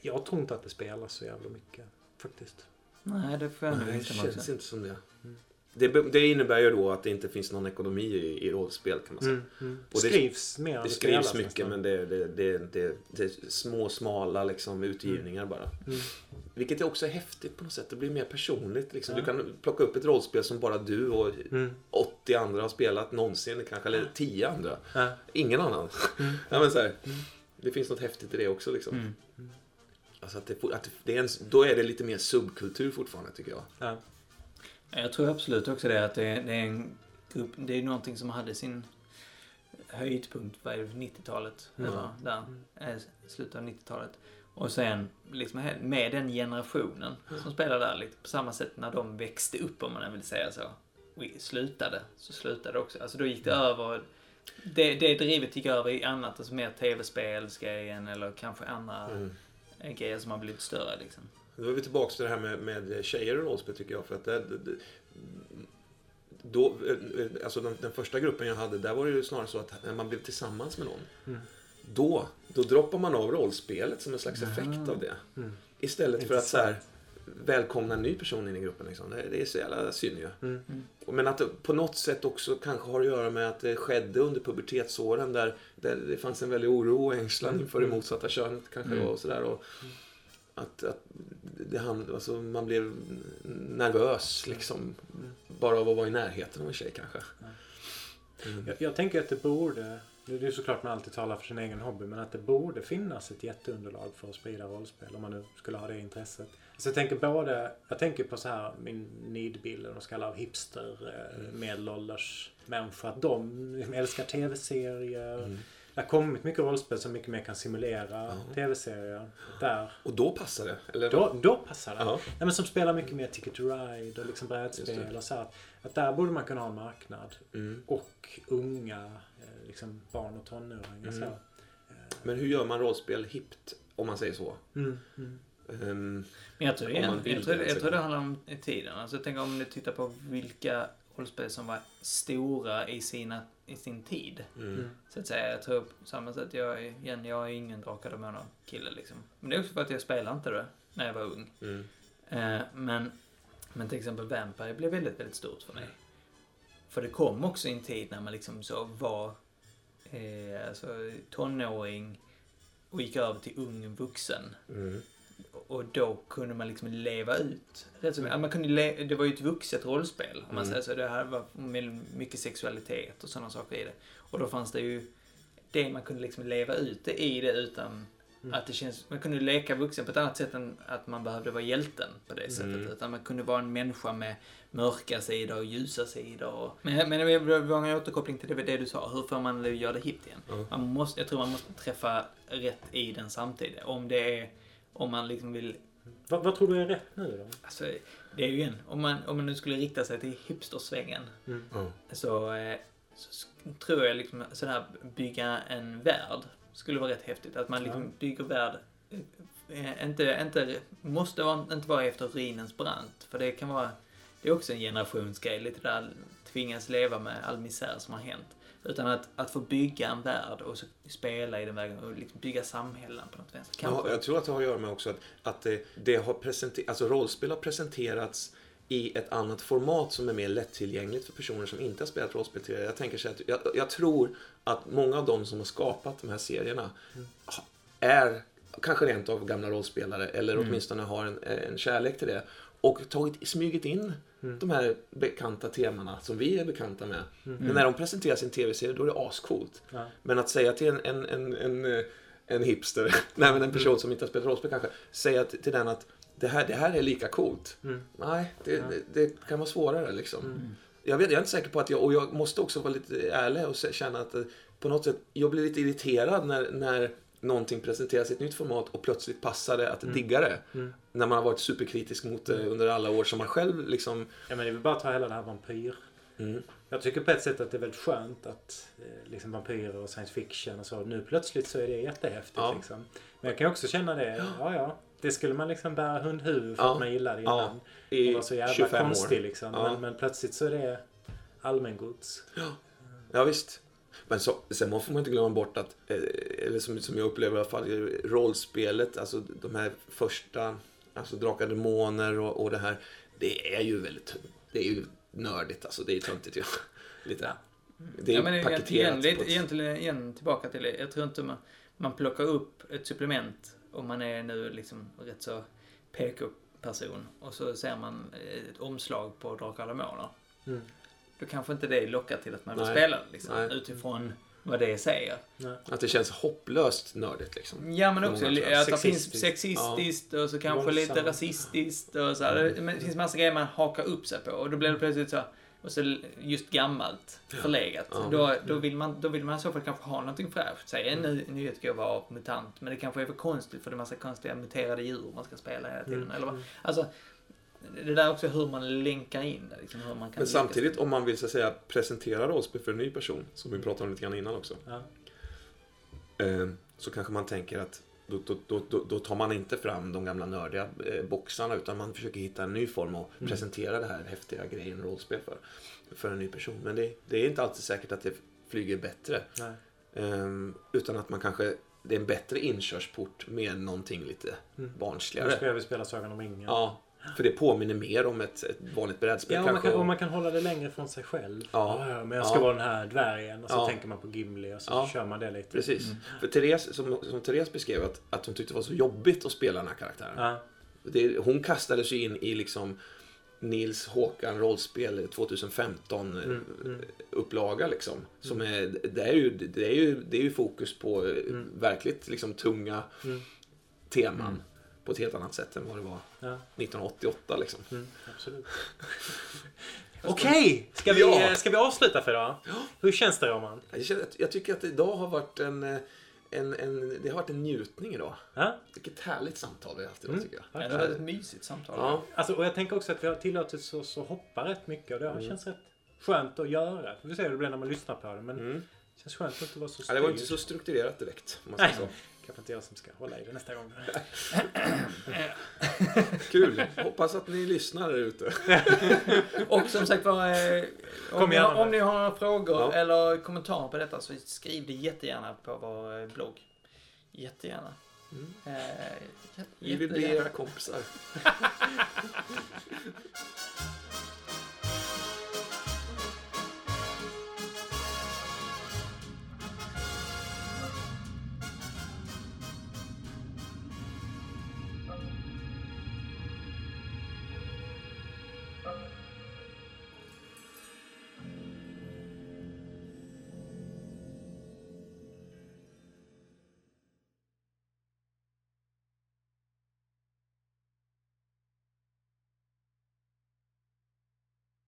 Jag tror inte att det spelas så jävla mycket, faktiskt. Nej, det får jag nog inte Det känns inte som det. Mm. Det, det, innebär ju då att det inte finns någon ekonomi i, i rollspel kan man säga. Mm, mm. Och det skrivs mer Det skrivs mycket nästan. men det, det, det, är små smala liksom, utgivningar mm. bara. Mm. Vilket också är häftigt på något sätt. Det blir mer personligt. Liksom. Du kan plocka upp ett rollspel som bara du och 80 mm. andra har spelat någonsin. Kanske, eller 10 andra. Ingen annan. ja, men så här, Det finns något häftigt i det också. Liksom. Alltså att det, att det är en, då är det lite mer subkultur fortfarande tycker jag. Ja. Jag tror absolut också det att det är, det är en grupp, det är någonting som hade sin höjdpunkt, det, 90-talet? Mm. Eller där, mm. slutet av 90-talet. Och sen liksom med den generationen mm. som spelar där, lite på samma sätt när de växte upp om man vill säga så. Och slutade, så slutade också. Alltså då gick det mm. över det, det drivet gick över i annat, alltså mer tv-spelsgrejen eller kanske andra mm. grejer som har blivit större liksom. Då är vi tillbaka till det här med, med tjejer och rollspel tycker jag. För att det, det, då, alltså den, den, första gruppen jag hade, där var det ju snarare så att när man blev tillsammans med någon. Mm. Då, då droppar man av rollspelet som en slags effekt av det. Mm. Istället för att så här, välkomna en ny person in i gruppen. Liksom. Det, det är så jävla synd ju. Mm. Men att det på något sätt också kanske har att göra med att det skedde under pubertetsåren där, där det fanns en väldig oro och ängslan mm. inför det motsatta könet kanske. Mm. Och sådär. Och, att, att det hand, alltså man blev nervös liksom. Bara av att vara i närheten av en tjej kanske. Mm. Jag, jag, tänker att det borde, det är såklart man alltid talar för sin egen hobby, men att det borde finnas ett jätteunderlag för att sprida rollspel om man nu skulle ha det intresset. Så jag tänker både, jag tänker på så här min nidbild, de ska av hipster, mm. medelålders människor, att de älskar tv-serier. Mm det har kommit mycket rollspel som mycket mer kan simulera -huh. tv-serier. Där. Och då passar det? Eller? Då, då passar det. -huh. Nej, men som spelar mycket mer Ticket to Ride och liksom brädspel och så. Att, att där borde man kunna ha en marknad. Mm. Och unga, eh, liksom barn och tonåringar. Mm. Så. Men hur gör man rollspel hippt, om man säger så? Mm. Mm. Um, Men jag tror, Om igen, man vill jag, tror, det, jag tror det handlar om tiden. Alltså, jag tänker om du tittar på vilka rollspel som var stora i, sina, i sin tid. mm. Så att säga, jag tror på samma sätt, jag, igen, jag är ingen Drakar och kille liksom. Men det är också för att jag spelade inte det när jag var ung. Mm. Eh, men, men till exempel Vampire blev väldigt, väldigt stort för mig. För det kom också i en tid när man liksom så var eh, alltså, tonåring och gick över till ung vuxen. Mm. Och då kunde man liksom leva ut. Ja, man kunde det var ju ett vuxet rollspel. Om man Mm. säger så. Det här var med mycket sexualitet och sådana saker i det. Och då fanns det ju det man kunde liksom leva ut det i det utan Mm. att det känns... Man kunde leka vuxen på ett annat sätt än att man behövde vara hjälten på det sättet. Mm. Utan man kunde vara en människa med mörka sidor och ljusa sidor. Och, men, men det var en återkoppling till det, det du sa. Hur får man göra det hippt igen? Man måste, jag tror man måste träffa rätt i den samtidigt. Om det är... Om man liksom vill... Vad, vad tror du är rätt nu då? Alltså, det är ju igen. Om man, om man nu skulle rikta sig till hipstersvängen. Ja. Så, eh, så tror jag liksom sådär bygga en värld skulle vara rätt häftigt. Att man liksom Ja. bygger värld. eh, Inte, inte, måste vara, inte vara efter ruinens brant. För det kan vara, det är också en generationsgrej. Lite där tvingas leva med all misär som har hänt. Utan att, att få bygga en värld och så spela i den vägen och liksom bygga samhällen på något vänster. Kanske. Ja, jag tror att det har att göra med också att, att det, det har presenterats, alltså rollspel har presenterats i ett annat format som är mer lättillgängligt för personer som inte har spelat rollspel tidigare. Jag tänker så att jag, jag tror att många av de som har skapat de här serierna ha- är kanske rent av gamla rollspelare eller åtminstone har en, en kärlek till det och tagit, smugit in de här bekanta temana som vi är bekanta med. Men när de presenterar sin tv-serie då är det ascoolt. Ja. Men att säga till en, en, en, en, en hipster, nej men en person som inte har spelat rollspel kanske, säga till den att det här, det här är lika coolt. Mm. Nej, det, Ja. det, det kan vara svårare liksom. Jag, vet, jag är inte säker på att jag, och jag måste också vara lite ärlig och känna att eh, på något sätt, jag blir lite irriterad när, när någonting presenteras i ett nytt format och plötsligt passar det att digga det. Mm. När man har varit superkritisk mot det under alla år som man själv liksom... Ja, men det är väl bara att ta hela det här vampyr. Mm. Jag tycker på ett sätt att det är väldigt skönt att eh, liksom vampyrer och science fiction och så. Nu plötsligt så är det jättehäftigt Ja. liksom. Men jag kan också känna det. Ja, ja. Det skulle man liksom bära hundhuvud för Ja. att man gillade det Ja. innan. I Och var så jävla 25 konstig år. liksom. Ja. Men, men plötsligt så är det allmängods. Ja, visst. Men så, sen får man inte glömma bort att, eh, eller som, som jag upplever i alla fall, rollspelet, alltså de här första, alltså Drakar Demoner och, och det här, det är ju väldigt, det är ju nördigt alltså, det är töntigt ju. Lite. Det är ja, men paketerat igen, lite, ett- egentligen igen tillbaka till det. Jag tror inte man, man plockar upp ett supplement om man är nu liksom rätt så PK-person och så ser man ett omslag på Drakar Demoner. Mm. Då kanske inte det lockar till att man vill Nej. spela det, liksom, Nej. utifrån vad det säger. Ja. Att det känns hopplöst nördigt liksom. Ja, men också att det finns Sexistiskt. sexistiskt och så kanske Våldsamt. lite rasistiskt och så. här. Det, men det finns massa grejer man hakar upp sig på och då blir det plötsligt så och så just gammalt, förlegat. Ja. Då, då, vill man, då vill man i så fall kanske ha någonting fräscht. Säg en ny nyhetsgåva av MUTANT, men det kanske är för konstigt för det är massa konstiga muterade djur man ska spela hela tiden. Mm. Eller vad. Alltså, det där är också hur man länkar in det. Liksom, hur man kan Men samtidigt om man vill så att säga presentera rollspel för en ny person, som vi pratade om lite grann innan också, Ja. eh, så kanske man tänker att då, då, då, då, tar man inte fram de gamla nördiga eh, boxarna utan man försöker hitta en ny form och Mm. presentera det här häftiga grejen rollspel för, för en ny person. Men det, det är inte alltid säkert att det flyger bättre. Nej. Ehm, utan att man kanske, det är en bättre inkörsport med någonting lite Mm. Nu barnsligare. ska vi spela Sagan om ringen. Ja, för det påminner mer om ett, ett vanligt brädspel Ja, och man, kan, och man kan hålla det längre från sig själv. Ja. Ja, men jag ska Ja. vara den här dvärgen. Och så Ja. tänker man på Gimli och så Ja. kör man det lite. Precis. Mm. För Therese, som, som Therese beskrev, att, att hon tyckte det var så jobbigt att spela den här karaktären. Det, hon kastade sig in i liksom Nils Håkan rollspel 2015 Mm, mm. upplaga liksom. Som är, det, är ju, det, är ju, det är ju fokus på eh, Mm. verkligt liksom tunga Mm. teman. På ett helt annat sätt än vad det var Ja. 1988 liksom. Mm, absolut. Okej, ska, vi, Ja. ska vi avsluta för idag? Hur känns det Roman? Jag, känner, att- jag tycker att idag har varit en, en, en, det har varit en njutning idag. Ja? Vilket härligt samtal vi har haft idag Mm. tycker jag. Ja, det var ett mysigt samtal. Ja, Alltså, och jag tänker också att vi har tillåtit oss att hoppa rätt mycket och det har Mm. känns rätt skönt att göra. Vi får se hur det blir när man lyssnar på det. Men mm. Känns skönt att inte vara så Ja, det var inte så strukturerat direkt. Om man säger så. Kanske inte jag som ska hålla i det nästa gång. Kul! Hoppas att ni lyssnar där ute. Och som sagt var, eh, om, ni om ni har frågor Ja. eller kommentarer på detta så skriv det jättegärna på vår eh, blogg. Jättegärna. Mm. Eh, Vi vill bli jättegärna. era kompisar.